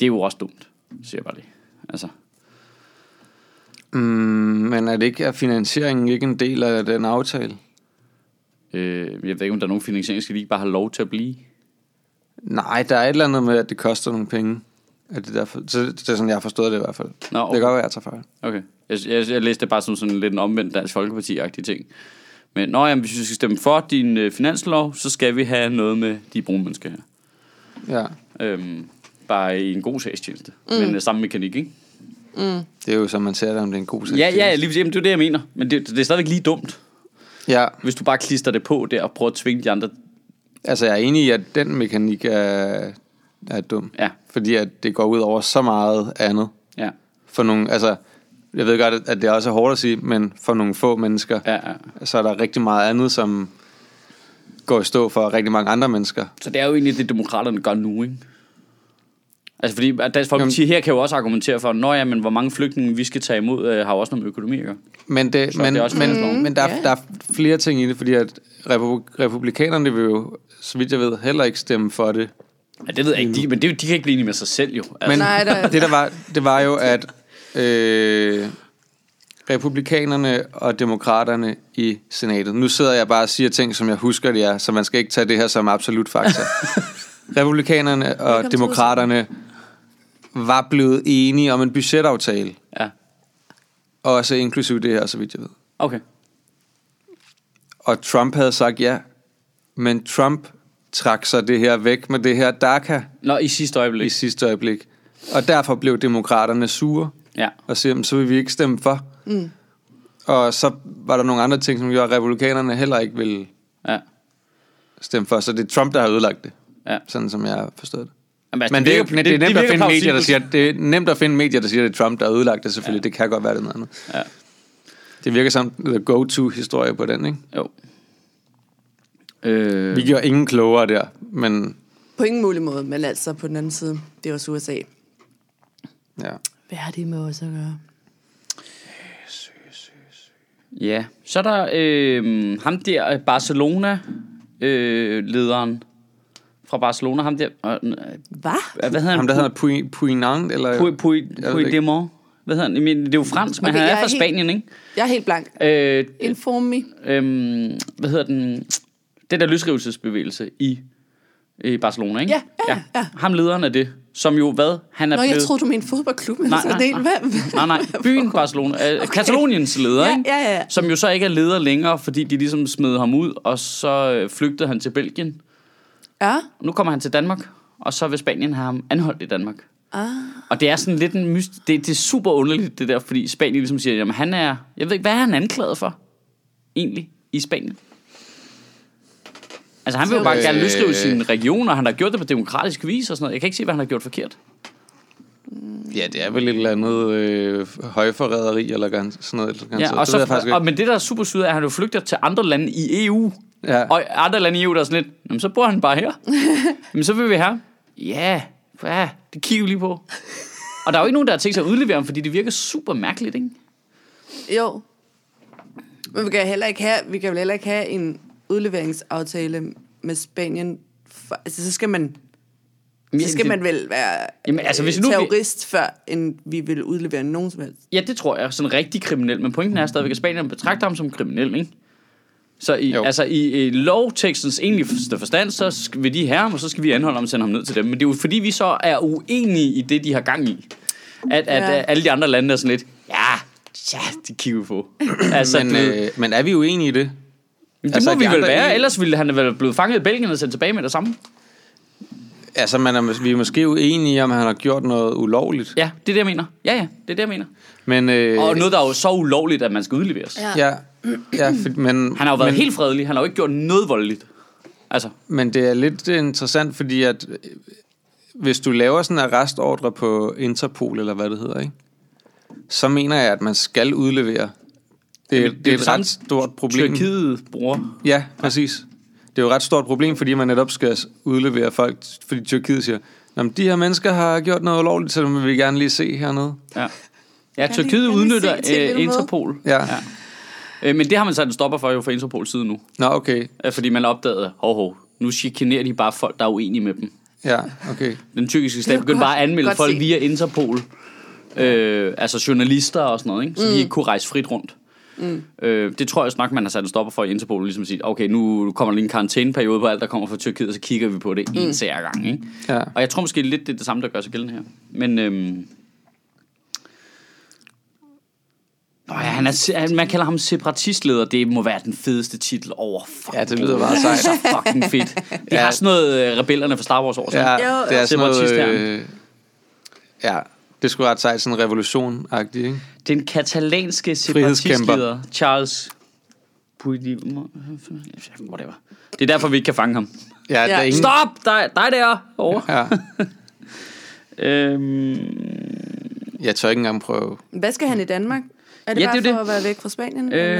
Det er jo også dumt, siger jeg bare det. Altså, Mm, men er det ikke, er finansieringen ikke en del af den aftale? øh, jeg ved ikke, om der er nogen finansiering, skal de ikke bare have lov til at blive? Nej, der er et eller andet med, at det koster nogle penge. Er det, derfor? Så det er sådan, jeg har forstået det i hvert fald. Nå, Det okay. kan godt være, jeg tager fejl. Okay. Jeg, jeg, jeg læste det bare som sådan lidt en omvendt Dansk Folkeparti-agtig ting. Men når jamen, hvis vi skal stemme for din øh, finanslov, så skal vi have noget med de brune mennesker her. Ja. Øhm, bare i en god sagstjeneste. Mm. Men øh, samme mekanik, ikke? Det er jo som man ser det, om det er en god sag. Ja, ja, lige, jamen, det er det, jeg mener. Men det, det er stadigvæk lige dumt, Ja, hvis du bare klister det på der og prøver at tvinge de andre. altså jeg er enig i, at den mekanik er, er dum. Ja, Fordi at det går ud over så meget andet. ja, For nogle, altså, jeg ved godt, at det også er hårdt at sige, men for nogle få mennesker, ja, ja. så er der rigtig meget andet, som går i stå for rigtig mange andre mennesker. Så det er jo egentlig det, demokraterne gør nu, ikke? Altså fordi at Dansk Folkeparti her kan jo også argumentere for, når ja, men hvor mange flygtninge vi skal tage imod, øh, har jo også noget med økonomi at gøre. Men, det, Så men, det er også men, men der, Ja. der er flere ting i det, fordi at republi- republikanerne vil jo, så vidt jeg ved, heller ikke stemme for det. Ja, det ved jeg ikke, de, men det, de kan ikke blive enige med sig selv jo. Altså, Men Nej, der- det der var, det var jo, at øh, republikanerne og demokraterne i senatet, nu sidder jeg bare og siger ting, som jeg husker det er, så man skal ikke tage det her som absolut fakta. republikanerne og demokraterne var blevet enige om en budgetaftale, Ja, også inklusiv det her, så vidt jeg ved. okay. Og Trump havde sagt ja, men Trump trak sig det her væk med det her DACA Nå, i sidste i øjeblik. sidste øjeblik. Og derfor blev demokraterne sure Ja, og siger, "Jamen, så vil vi ikke stemme for. Mm. Og så var der nogle andre ting, som gjorde, at republikanerne heller ikke ville ja, stemme for. Så det er Trump, der har ødelagt det, ja. sådan som jeg har forstået det. Jamen, altså, Men det, er, det, det er nemt at virker finde medier, der siger, det er nemt at finde medier, der siger, at det er Trump, der har ødelagt det selvfølgelig. Ja. Det kan godt være det noget andet. Ja, Det virker som the go-to-historie på den, ikke? jo. Øh, Vi gjorde ingen klogere der, men På ingen mulig måde, men altså på den anden side, det er også USA. ja. Hvad har det med os at gøre? Ja, så er der øh, ham der, Barcelona-lederen fra Barcelona, ham der, øh, Hvad? hvad hedder han? Ham, der hedder Pui- Puinant, eller... Puy, Puy, Puy. Demont. Hvad hedder han? Men det er jo fransk, men Okay, han jeg er er fra helt- Spanien, ikke? Jeg er helt blank. Øh, Inform me. øhm, hvad hedder den? Den der løsrivelsesbevægelse i, i Barcelona, ikke? Ja, ja, ja. Ham lederen af det, som jo hvad? Han er Nå, jeg blevet... troede, du mente fodboldklub. men Nej, så nej, nej. Hvad? Nej, nej, byen Barcelona. Øh, Kataloniens leder, Ja, ikke? ja, ja. Som jo så ikke er leder længere, fordi de ligesom smed ham ud, og så øh, flygtede han til Belgien. Ja. Og nu kommer han til Danmark, og så vil Spanien have ham anholdt i Danmark. Ah. Og det er sådan lidt en myst... Det, det er super underligt, det der, fordi Spanien ligesom siger, jamen han er... Jeg ved ikke, hvad er han anklaget for? Egentlig, i Spanien? Altså han vil jo bare Øh. gerne løsrive sin region, og han har gjort det på demokratisk vis og sådan noget. Jeg kan ikke se, hvad han har gjort forkert. Ja, det er vel et eller andet øh, højforræderi, eller sådan noget. Eller Ja, og det så, faktisk og, men det, der er super sygt, er, at han jo flygter til andre lande i EU. Ja. Og andre lande i EU, der er sådan lidt, jamen, så bor han bare her. men så vil vi have. Ja, ja, det kigger vi lige på. Og der er jo ikke nogen, der har tænkt sig at udlevere ham, fordi det virker super mærkeligt, ikke? Jo. Men vi kan, heller ikke have, vi kan vel heller ikke have en udleveringsaftale med Spanien. For, altså, så skal man, så skal man vel være Jamen, altså, hvis øh, nu vi- terrorist, før end vi vil udlevere nogen som helst. Ja, det tror jeg. Sådan rigtig kriminel. Men pointen er stadigvæk, at Spanien betragter ham som kriminel, ikke? Så i, Jo. altså i, i lovtekstens egentlige forstand, så skal, vil de ham, og så skal vi anholde ham og sende ham ned til dem. Men det er jo fordi, vi så er uenige i det, de har gang i. At, at Ja. alle de andre lande er sådan lidt, ja, ja, det kigger vi på. altså, Men, øh, øh, men er vi uenige i det? Det altså, må vi vel være, ellers ville han vel blevet fanget i Belgien og sendt tilbage med det samme. Altså, man er, vi er måske uenige om, han har gjort noget ulovligt. Ja, det er det, jeg mener. Ja, ja, det er det, jeg mener. Men, øh, Og noget, der er jo så ulovligt, at man skal udleveres. Ja. Ja, ja for, men, Han har jo været men, helt fredelig. Han har jo ikke gjort noget voldeligt. Altså, Men det er lidt interessant, fordi at øh, hvis du laver sådan en arrestordre på Interpol, eller hvad det hedder, ikke? så mener jeg, at man skal udlevere. Det, Jamen, det, det er det et ret stort problem. Tyrkiet bruger Ja, præcis. Det er jo et ret stort problem, fordi man netop skal udlevere folk, fordi Tyrkiet siger, Nå, de her mennesker har gjort noget ulovligt, så dem vil vi gerne lige se hernede. Ja, ja Tyrkiet udnytter øh? Interpol. Ja. ja. Øh, men det har man sat en stopper for jo fra Interpols side nu. Nå, okay. Fordi man opdagede, hov, hov, nu chikanerer de bare folk, der er uenige med dem. Ja, okay. Den tyrkiske stat begyndte bare at anmelde godt folk set. via Interpol. Øh, altså journalister og sådan noget, ikke? så mm. de ikke kunne rejse frit rundt. Mm. Øh, det tror jeg nok, man har sat en stopper for i Interpol, ligesom at sige, okay, nu kommer der lige en karantæneperiode på alt, der kommer fra Tyrkiet, og så kigger vi på det mm. en sær gang. Ikke? Ja. Og jeg tror måske lidt, det er det samme, der gør sig gældende her. Men øhm, Nå ja, han er, man kalder ham separatistleder. Det må være den fedeste titel over. Fuck, Ja, det lyder meget sejt. Så fucking fedt. Det Ja. har sådan noget øh, rebellerne fra Star Wars over. Ja, det er sådan noget... Separatist, Øh, ja, det skulle ret sejt, sådan en revolution-agtig, ikke? Den katalanske separatistleder, Charles Puigdemont. Whatever. Det er derfor, vi ikke kan fange ham. Ja, ja. der er ingen... Stop! Dig, dig der! Over. Ja, Øhm, jeg tør ikke engang prøve. Hvad skal han i Danmark? Er det Ja, bare det er for det. at være væk fra Spanien? øh, eller?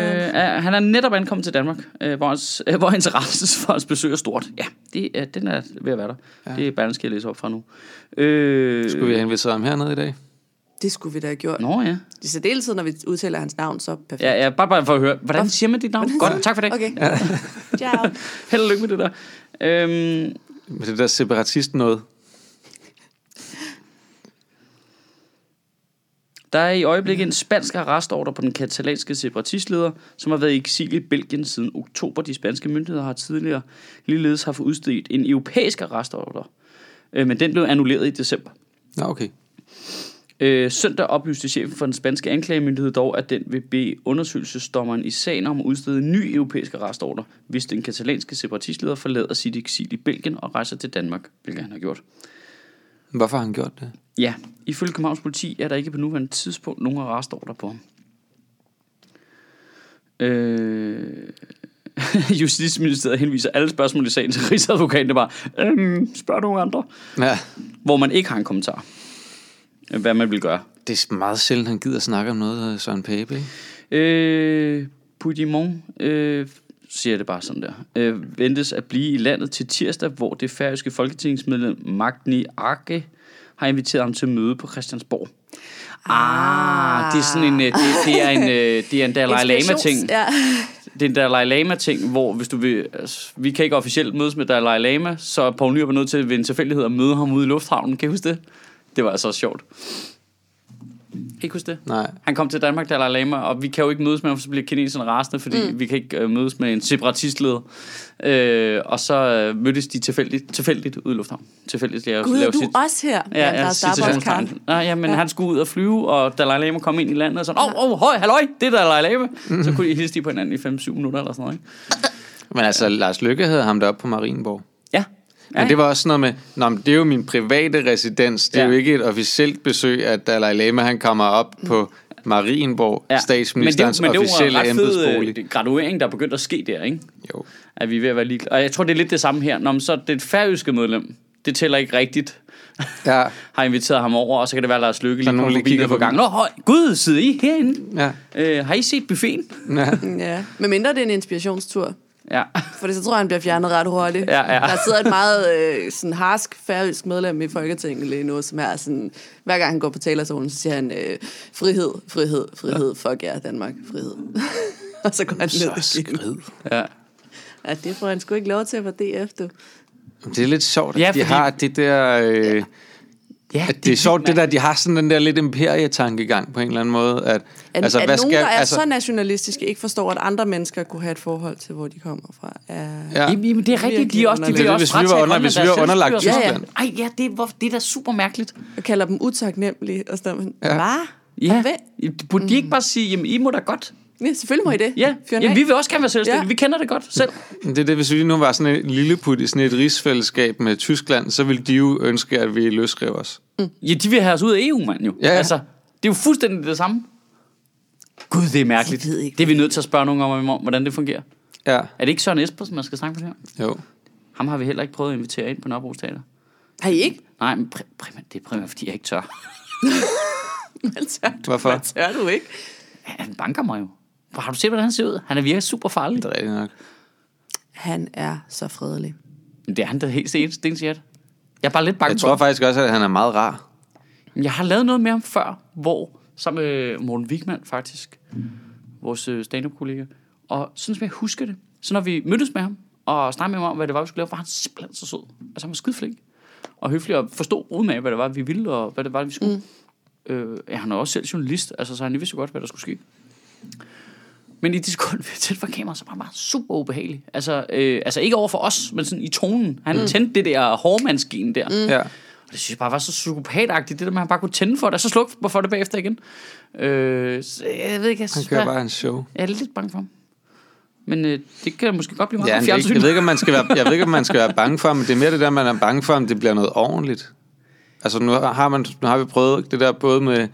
er- han er netop ankommet til Danmark, øh, hvor, hans, øh, hvor interesse for hans besøg er stort. Ja, det, er, den er ved at være der. Ja. Det er Berlingske, jeg læser op fra nu. Øh, Skulle vi have inviteret ham hernede i dag? Det skulle vi da have gjort. Nå ja. I særdeleshed, når vi udtaler hans navn, så perfekt. Ja, ja, bare, bare for at høre. Hvordan siger man dit navn? Godt, tak for det. Okay. Ciao. Held og lykke med det der. Øhm, Med det der separatist noget. Der er i øjeblikket en spansk arrestordre på den katalanske separatistleder, som har været i eksil i Belgien siden oktober. De spanske myndigheder har tidligere ligeledes haft udstedt en europæisk arrestordre, øh, men den blev annulleret i december. Nå, okay. Øh, søndag oplyste chefen for den spanske anklagemyndighed dog, at den vil bede undersøgelsesdommeren i sagen om at udstede en ny europæisk arrestordre, hvis den katalanske separatistleder forlader sit eksil i Belgien og rejser til Danmark, hvilket han har gjort. Hvorfor har han gjort det? Ja, ifølge Københavns politi er der ikke på nuværende tidspunkt nogen arrestordre på ham. Øh, Justitsministeriet henviser alle spørgsmål i sagen til Rigsadvokaten. Det er bare, øhm, spørg nogle andre. Ja. Hvor man ikke har en kommentar. Hvad man vil gøre. Det er meget sjældent, han gider snakke om noget, Søren Pape, ikke? Øh, Puigdemont, øh, siger det bare sådan der, øh, ventes at blive i landet til tirsdag, hvor det færøske folketingsmedlem Magni Arke har inviteret ham til møde på Christiansborg. Ah, det er sådan en, øh, det, det er en, øh, det er en Dalai Lama ting. Ja. Det er en Dalai Lama ting, hvor hvis du vil, altså, vi kan ikke officielt mødes med Dalai Lama, så er Poul Nyrup er nødt til ved en tilfældighed at møde ham ude i lufthavnen. Kan I huske det? Det var altså sjovt. Kan I ikke huske det? Nej. Han kom til Danmark, Dalai Lama, og vi kan jo ikke mødes med ham, for så bliver kineserne rasende, fordi mm. vi kan ikke øh, mødes med en separatistleder. Øh, og så øh, mødtes de tilfældigt, tilfældigt ude i lufthavn. Tilfældigt. Jeg Gud, er du også her? Ja, ja, der citationstegn. Nej, ja, men Ja. ja. han skulle ud og flyve, og Dalai Lama kom ind i landet og sådan, åh, oh, oh, høj, halløj, det er Dalai Lama. Mm. Så kunne de hilse de på hinanden i 5-7 minutter eller sådan noget, ikke? Men altså, Lars Lykke havde ham deroppe på Marienborg. Ja. Men det var også sådan noget med, Nå, men det er jo min private residens. Det er Ja. jo ikke et officielt besøg, at Dalai Lama han kommer op på Marienborg, ja. statsministerens men det, men officielle det ret fed embedsbolig. øh, graduering, der begyndte at ske der, ikke? Jo. At vi er ved at være ligeglade. Og jeg tror, det er lidt det samme her. Nå, men så det færøske medlem, det tæller ikke rigtigt, Ja, har inviteret ham over, og så kan det være, at Lars Lykke er lige kigger nede på på gangen. Nå, høj, gud, sidder I herinde? ja, Øh, har I set buffeten? ja. Ja, med mindre det er en inspirationstur. Ja. For så tror jeg, han bliver fjernet ret hurtigt. Ja, ja. Der sidder et meget øh, sådan harsk færøsk medlem i Folketinget lige nu, som er sådan, hver gang han går på talerstolen, så siger han, øh, frihed, frihed, frihed, fuck jer, Danmark, frihed. og så går han Så ned igen. skrid. ja. Ja, det får han sgu ikke lov til på DF, du. Det er lidt sjovt, at Ja, ja, de fordi- har det der... Øh, ja at det er sjovt, det der, de har sådan den der lidt imperietankegang på en eller anden måde. At, At, altså, at nogen, der er altså, så nationalistiske, ikke forstår, at andre mennesker kunne have et forhold til, hvor de kommer fra. Er... Ja. Jamen, det er rigtigt. De er også, de Det det, også hvis vi var under- hvis vi var underlagt. Tyskland. Ja, ja. Ej, ja, det, er, hvor, det er da super mærkeligt. Jeg kalder dem utaknemmelige, og så ja. Ja. hvad? Ja. Og hvad? Burde de ikke bare sige, jamen, I må da godt. Ja, selvfølgelig må I det. Ja, Fyr den jamen, af. vi vil også gerne være selvstændige. Ja. Vi kender det godt selv. Det er det, hvis vi nu var sådan en lille put i sådan et rigsfællesskab med Tyskland, så ville de jo ønske, at vi løsrev os. Ja, de vil have os ud af EU, mand jo. Ja, ja. Altså, det er jo fuldstændig det samme. Gud, det er mærkeligt. Jeg ved ikke, det er vi nødt til at spørge nogen om, om, hvordan det fungerer. Ja, Er det ikke Søren Espersen, man skal snakke med her? jo. Ham har vi heller ikke prøvet at invitere ind på Nørrebro Teater. Har I ikke? Nej, men prim- primært, det er primært, fordi jeg ikke tør. Hvad tør du? Hvorfor? Hvad tør du ikke? Ja, Han banker mig jo. Har du set, hvordan han ser ud? Han er virkelig super farlig. Det er rigtigt nok. Han er så fredelig. Det er han da helt sten, stensiert. Jeg er bare lidt bange Jeg for tror ham. faktisk også, at han er meget rar. Jeg har lavet noget med ham før, hvor sammen med Morten Wigman faktisk, vores øh, stand-up-kollega, og sådan som jeg husker det, så når vi mødtes med ham, og snakkede med ham om, hvad det var, vi skulle lave, var han simpelthen så sød. Altså han var skideflink, og høflig, og forstod uden af, hvad det var, vi ville, og hvad det var, vi skulle. Mm. Øh, ja, han er også selv journalist, altså, så han vidste jo godt, hvad der skulle ske. Men i det sekund, vi tændte for kameraet, så var han bare super ubehagelig. Altså, øh, altså ikke over for os, men sådan i tonen. Han mm. tændte det der hårdmandsgen der. Mm. Ja. Og det synes jeg bare var så psykopatagtigt, det der med, at han bare kunne tænde for det, og så slukke for det bagefter igen. Øh, så jeg ved ikke, jeg Han kører bare, en show. jeg er lidt bange for ham. Men øh, det kan måske godt blive meget Ja, fjernsyn. jeg ved ikke, om man skal være, jeg ved ikke, om man skal være bange for ham, men det er mere det der, man er bange for, om det bliver noget ordentligt. Altså nu har, man, nu har vi prøvet det der både med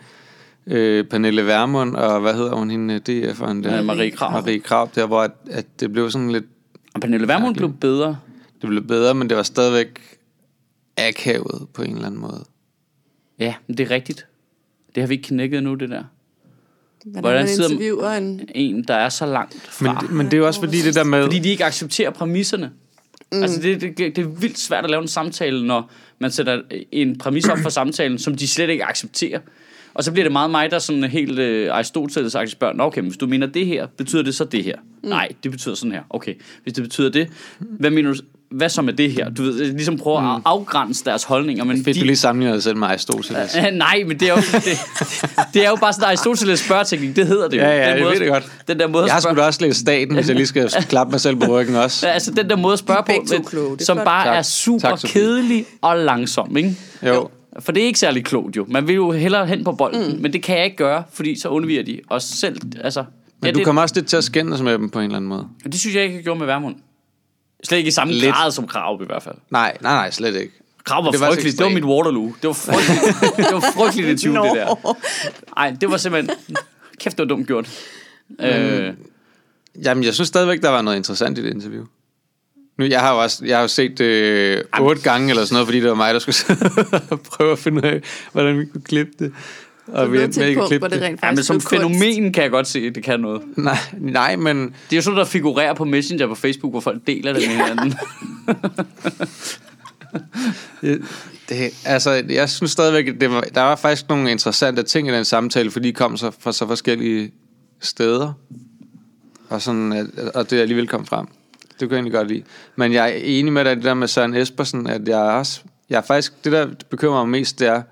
øh, Pernille Vermund og hvad hedder hun hende DF'eren der? Ja, Marie Krarup. Marie Krarup der, hvor at, at det blev sådan lidt, Og Pernille Vermund blev bedre. det blev bedre, men det var stadigvæk akavet på en eller anden måde. Ja, men det er rigtigt. Det har vi ikke knækket nu, det der. Hvordan, Hvordan man sidder- interviewer en... En, der er så langt fra. Men, men det er jo også fordi det der med... Fordi de ikke accepterer præmisserne. Mm. Altså, det, det, det er vildt svært at lave en samtale, når man sætter en præmis op for samtalen, som de slet ikke accepterer. Og så bliver det meget mig, der sådan helt øh, Aristoteles spørger, Nå, okay, hvis du mener det her, betyder det så det her? Mm. Nej, det betyder sådan her. Okay, hvis det betyder det, hvad mener du, hvad så med det her? Du ved, ligesom prøve mm. at afgrænse deres holdninger, men Fedt, de, du lige sammenligner dig selv med Aristoteles. Nej, men det er jo, det, det er jo bare sådan Aristoteles spørgeteknik, det hedder det jo. Ja, ja, den jeg måde, ved det godt. Den der måde Jeg har sgu da også læst staten, hvis jeg lige skal klappe mig selv på ryggen også. Ja, altså den der måde at spørge på, men- kloge, som bare Tak. er super Tak, kedelig og langsom, ikke? Jo. For det er ikke særlig klogt jo. Man vil jo hellere hen på bolden, mm. men det kan jeg ikke gøre, fordi så undviger de os selv. Altså, Men ja, du det, kommer også lidt til at skændes med dem på en eller anden måde. det synes jeg ikke, jeg gjorde med Værmund. Slet ikke i samme Lidt. grad som Krav i hvert fald. Nej, nej, nej, slet ikke. Krav var, Det var frygteligt. Det var mit Waterloo. Det var frygteligt. det var frygteligt et tyve, det der. Nej, det var simpelthen... Kæft, det var dumt gjort. Øh, Jamen, jeg synes stadigvæk, der var noget interessant i det interview. Nu, jeg har jo også jeg har jo set det øh, otte gange eller sådan noget, fordi det var mig, der skulle prøve at finde ud af, hvordan vi kunne klippe det. Og vi endte med ikke at klippe det det. rent ja, men som kunst. fænomen kan jeg godt se, at det kan noget. Nej, nej, men Det er jo sådan, der figurerer på Messenger på Facebook, hvor folk deler det med hinanden. det, altså, jeg synes stadigvæk, det var, der var faktisk nogle interessante ting i den samtale, fordi de kom så fra så forskellige steder. Og, sådan, at- og det alligevel kom frem. Det kunne jeg egentlig godt lide. Men jeg er enig med dig i det der med Søren Espersen, at jeg også... Jeg er faktisk... Det, der bekymrer mig mest, det er...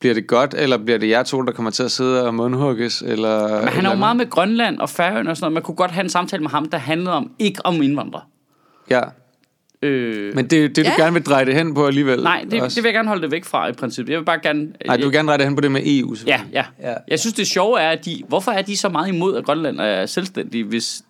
Bliver det godt, eller bliver det jer to, der kommer til at sidde og mundhugges? Eller, Men han er eller jo meget med Grønland og Færøerne og sådan noget. Man kunne godt have en samtale med ham, der handlede om, ikke om indvandrere. Ja, Øh, men det er det, du Ja. gerne vil dreje det hen på alligevel. nej, det, også. det vil jeg gerne holde det væk fra i princippet. Jeg vil bare gerne... Nej, du vil gerne dreje det hen på det med EU. Ja, Ja. ja. Jeg synes, det sjove er, at de... Hvorfor er de så meget imod, at Grønland er selvstændig, hvis...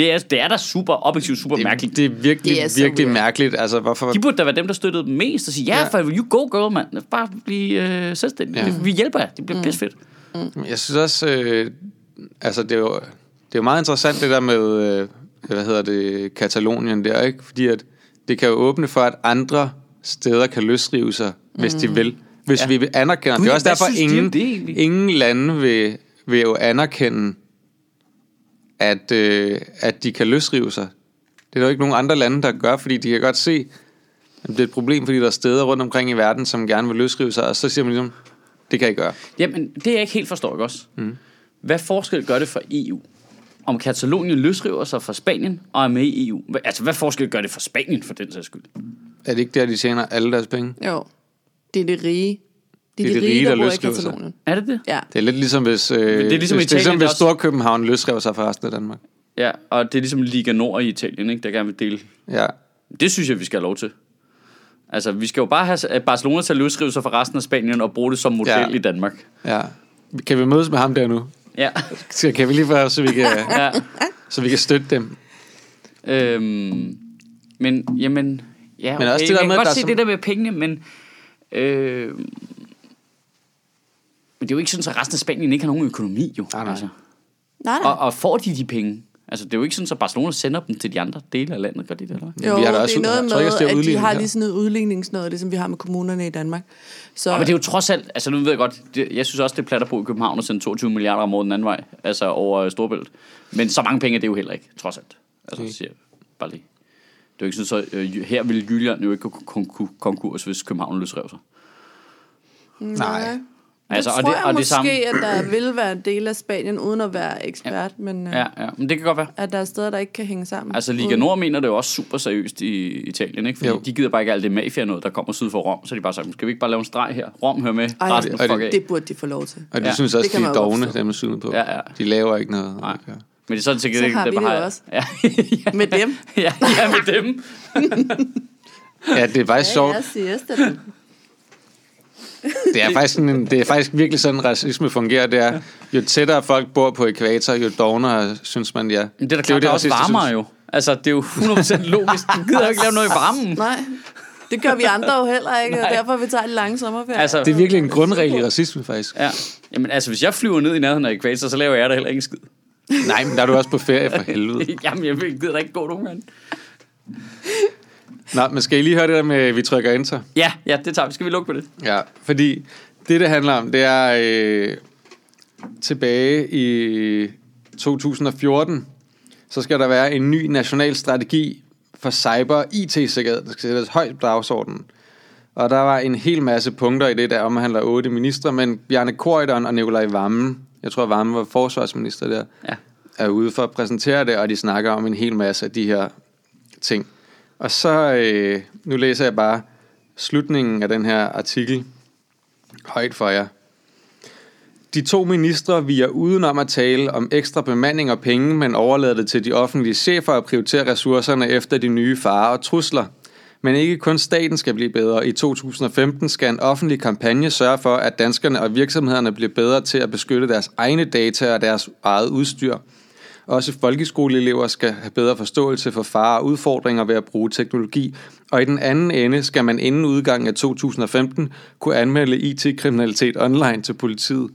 Det er, det er da super, objektivt super Det, mærkeligt. det er virkelig, Det er virkelig weird. mærkeligt. Altså, hvorfor... De burde da være dem, der støttede dem mest og sige, ja, Ja. for you go girl, mand. Bare blive øh, selvstændig. Ja. Vi hjælper jer. Det bliver mm. fedt. Jeg synes også, øh, altså det er, jo, det er jo meget interessant det der med, øh, hvad hedder det, Katalonien der, ikke? Fordi at det kan jo åbne for, at andre steder kan løsrive sig, hvis de vil. Hvis Ja. vi vil anerkende. Gud, det er også derfor, synes ingen, det ingen lande vil, vil jo anerkende, at, øh, at de kan løsrive sig. Det er der jo ikke nogen andre lande, der gør, fordi de kan godt se, at det er et problem, fordi der er steder rundt omkring i verden, som gerne vil løsrive sig, og så siger man ligesom, det kan I gøre. Jamen, det jeg ikke helt forstår, ikke også? Mm. Hvad forskel gør det for EU? Om Katalonien løsriver sig fra Spanien og er med i EU. Altså, hvad forskel gør det for Spanien, for den sags skyld? Er det ikke der, de tjener alle deres penge? Jo. Det er det rige. Det er de, rige, der, bor i. Katalonien. Er det det? Ja. Det er lidt ligesom hvis, øh, det er ligesom hvis, det er Italien, ligesom, der hvis Storkøbenhavn løsrev sig fra resten af Danmark. Ja, og det er ligesom Liga Nord i Italien, ikke? Der gerne vil dele. Ja. Det synes jeg, vi skal have lov til. Altså, vi skal jo bare have at Barcelona til at løsrive sig fra resten af Spanien og bruge det som model Ja. i Danmark. ja. Kan vi mødes med ham der nu? Ja. Så kan vi lige få, så vi kan, ja. så vi kan støtte dem. Øhm, men, jamen... Ja, okay. Men også det jeg der kan med, godt der er se som- det der med pengene, men... Øh, men det er jo ikke sådan, at resten af Spanien ikke har nogen økonomi, jo. Nej, nej. Altså. Nej, nej. Og, og får de de penge? Altså, det er jo ikke sådan, at Barcelona sender dem til de andre dele af landet, gør de det, eller? Jo, vi har da det også- er noget jeg med, at det er at de har lige sådan noget udligningsnød, det som vi har med kommunerne i Danmark. Så, Ja, men det er jo trods alt, altså nu ved jeg godt, det, jeg synes også, det er platter på i København at sende 22 milliarder om året den anden vej, altså over øh, Storbælt. Men så mange penge er det jo heller ikke, trods alt. Altså, Okay. siger jeg bare lige. Det er jo ikke sådan, så øh, her ville Jylland jo ikke konku- konkurs, hvis København løsrev sig. Nej. Altså, Altså, og tror det, jeg og det måske, samme. at der vil være en del af Spanien, uden at være ekspert, ja. men uh, Ja, ja, men det kan godt være. at der er steder, der ikke kan hænge sammen. Altså, Liga Nord mener det jo også super seriøst i Italien, ikke? Fordi Jo. de gider bare ikke alt det mafia noget, der kommer syd for Rom. Så er de bare sagt, skal vi ikke bare lave en streg her? Rom hører med, Ej, resten det- fuck af. Det burde de få lov til. Og de Ja, synes også, det de er dogne, dem er synet på. Ja, ja. De laver ikke noget. Nej. Men det er sådan Så har vi det bare, også. Ja, ja, Med dem. ja, ja, med dem. Ja, det er faktisk sjovt. siesta, du. Det er faktisk, sådan en, det er faktisk virkelig sådan, racisme fungerer. Det er, jo tættere folk bor på ekvator, jo dognere synes man, ja. Men det er da klart, det er også varmere synes. jo. Altså, det er jo 100% logisk. Du gider ikke lave noget i varmen. Nej, det gør vi andre jo heller ikke, og derfor vi tager en lang sommerferie. Altså, Det er virkelig en grundregel i racisme, faktisk. Ja. Jamen altså, hvis jeg flyver ned i nærheden af ekvator, så laver jeg der heller ikke en skid. Nej, men der er du også på ferie for helvede. Jamen, jeg gider da ikke gå nogen gange. Nå, men skal I lige høre det der med, at vi trykker enter? Ja, ja, det tager vi. Skal vi lukke på det? Ja, fordi det, det handler om, det er øh, tilbage i 2014, så skal der være en ny national strategi for cyber IT-sikkerhed, der skal sættes højt på dagsordenen. Og der var en hel masse punkter i det, der omhandler otte ministre, men Bjarne Korydon og Nikolaj Vammen, jeg tror Vammen var forsvarsminister der, Ja. er ude for at præsentere det, og de snakker om en hel masse af de her ting. Og så, øh, nu læser jeg bare slutningen af den her artikel højt for jer. De to ministre viger udenom at tale om ekstra bemanding og penge, men overlader det til de offentlige chefer at prioritere ressourcerne efter de nye farer og trusler. Men ikke kun staten skal blive bedre. I 2015 skal en offentlig kampagne sørge for, at danskerne og virksomhederne bliver bedre til at beskytte deres egne data og deres eget udstyr. Også folkeskoleelever skal have bedre forståelse for farer og udfordringer ved at bruge teknologi. Og i den anden ende skal man inden udgangen af 2015 kunne anmelde IT-kriminalitet online til politiet.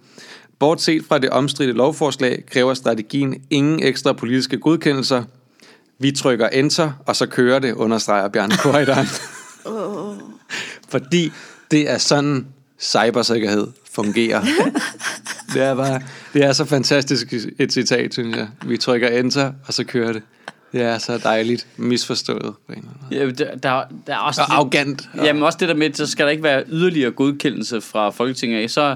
Bortset fra det omstridte lovforslag kræver strategien ingen ekstra politiske godkendelser. Vi trykker enter, og så kører det, understreger Bjarne Korydon. Fordi det er sådan cybersikkerhed fungerer. det er bare, det er så fantastisk et citat, synes jeg. Vi trykker enter, og så kører det. Det er så dejligt misforstået på en. Ja, der, der, der er også... Og arrogant. Jamen også det der med, så skal der ikke være yderligere godkendelse fra Folketinget af. Så,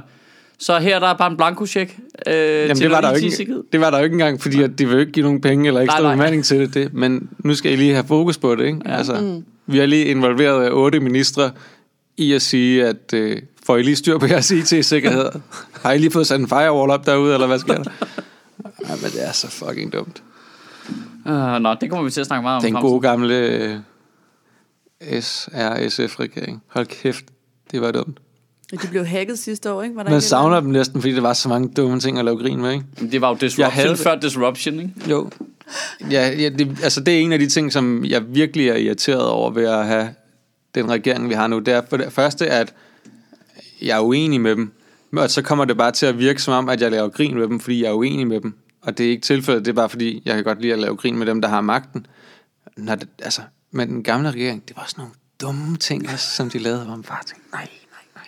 så her der er bare en blankocheck øh, Jamen, til det var, der jo ikke, det var der jo ikke engang, fordi at de vil ikke give nogen penge eller ekstra Nej, nej. bemanding til det, det. Men nu skal I lige have fokus på det. Ikke? Ja. Altså, mm. Vi har lige involveret otte ministre i at sige, at øh, får I lige styr på jeres IT-sikkerhed? har I lige fået sat en firewall op derude, eller hvad sker der? Ja, men det er så fucking dumt. Uh, nå, det kommer vi til at snakke meget om. Den gode gamle øh, SRSF-regering. Hold kæft, det var dumt. De blev hacket sidste år, ikke? Var der Man ikke savner eller dem næsten, fordi der var så mange dumme ting at lave grin med, ikke? Men Det var jo Jeg havde disruption det. før disruption, ikke? Jo. Ja, ja det, altså det er en af de ting, som jeg virkelig er irriteret over ved at have den regering, vi har nu. Det er for det første, at jeg er uenig med dem. Og så kommer det bare til at virke som om, at jeg laver grin med dem, fordi jeg er uenig med dem. Og det er ikke tilfældet, det er bare fordi, jeg kan godt lide at lave grin med dem, der har magten. Når det, altså, men den gamle regering, det var sådan nogle dumme ting, også, som de lavede, hvor man bare tænkte, nej, nej,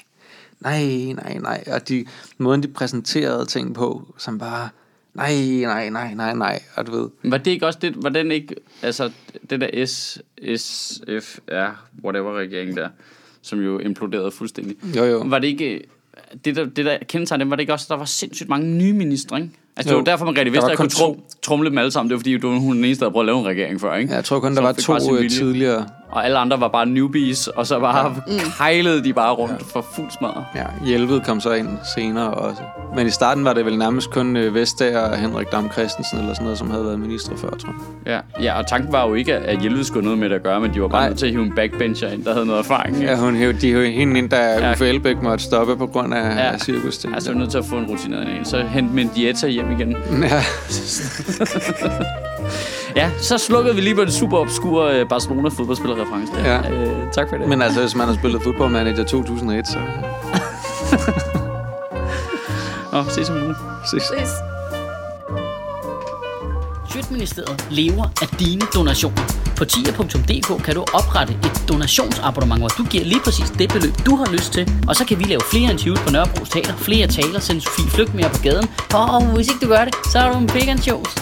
nej, nej, nej, nej. Og de, måden, de præsenterede ting på, som bare, nej, nej, nej, nej, nej. Og du ved, Var det ikke også det, var den ikke, altså det der S, SFR, whatever regering der, som jo imploderede fuldstændig. Jo, jo. Var det ikke, det der, det der kendetegn, var det ikke også, der var sindssygt mange nye ministre, ikke? Altså det Jo. var derfor, man rigtig vidste, at kun kunne trum, trumle dem alle sammen. Det var fordi, du var hun den eneste, der havde prøvet at lave en regering før, ikke? Ja, jeg tror kun, der var to øh, tidligere. Og alle andre var bare newbies, og så bare ja. kejlede de bare rundt for fuld smadret. Ja, Hjelved kom så ind senere også. Men i starten var det vel nærmest kun øh, Vestager og Henrik Dam Christensen eller sådan noget, som havde været minister før, tror jeg. Ja, ja og tanken var jo ikke, at Hjelved skulle noget med det at gøre, men de var bare Nej. nødt til at hive en backbencher ind, der havde noget erfaring. Ja, hun hævde, de hævde hende ind, da Ja. Uffe Elbæk måtte stoppe på grund af Ja. ja. cirkus. Altså, jeg var nødt til at få en rutineret en. Så hente min dieta hjem igen. Ja, Ja, så slukkede vi lige på en super obskur øh, Barcelona-fodboldspillerreference der. Ja. Øh, tak for det. men altså, hvis man har spillet fodboldmanager 2001, så Nå, ses om en uge. ses. Ses. Sjøtministeriet lever af dine donationer. På tier.dk kan du oprette et donationsabonnement, hvor du giver lige præcis det beløb, du har lyst til. Og så kan vi lave flere interviews på Nørrebro Teater, flere taler, sende Sofie Flygt mere på gaden. Og hvis ikke du gør det, så er du en big and shows.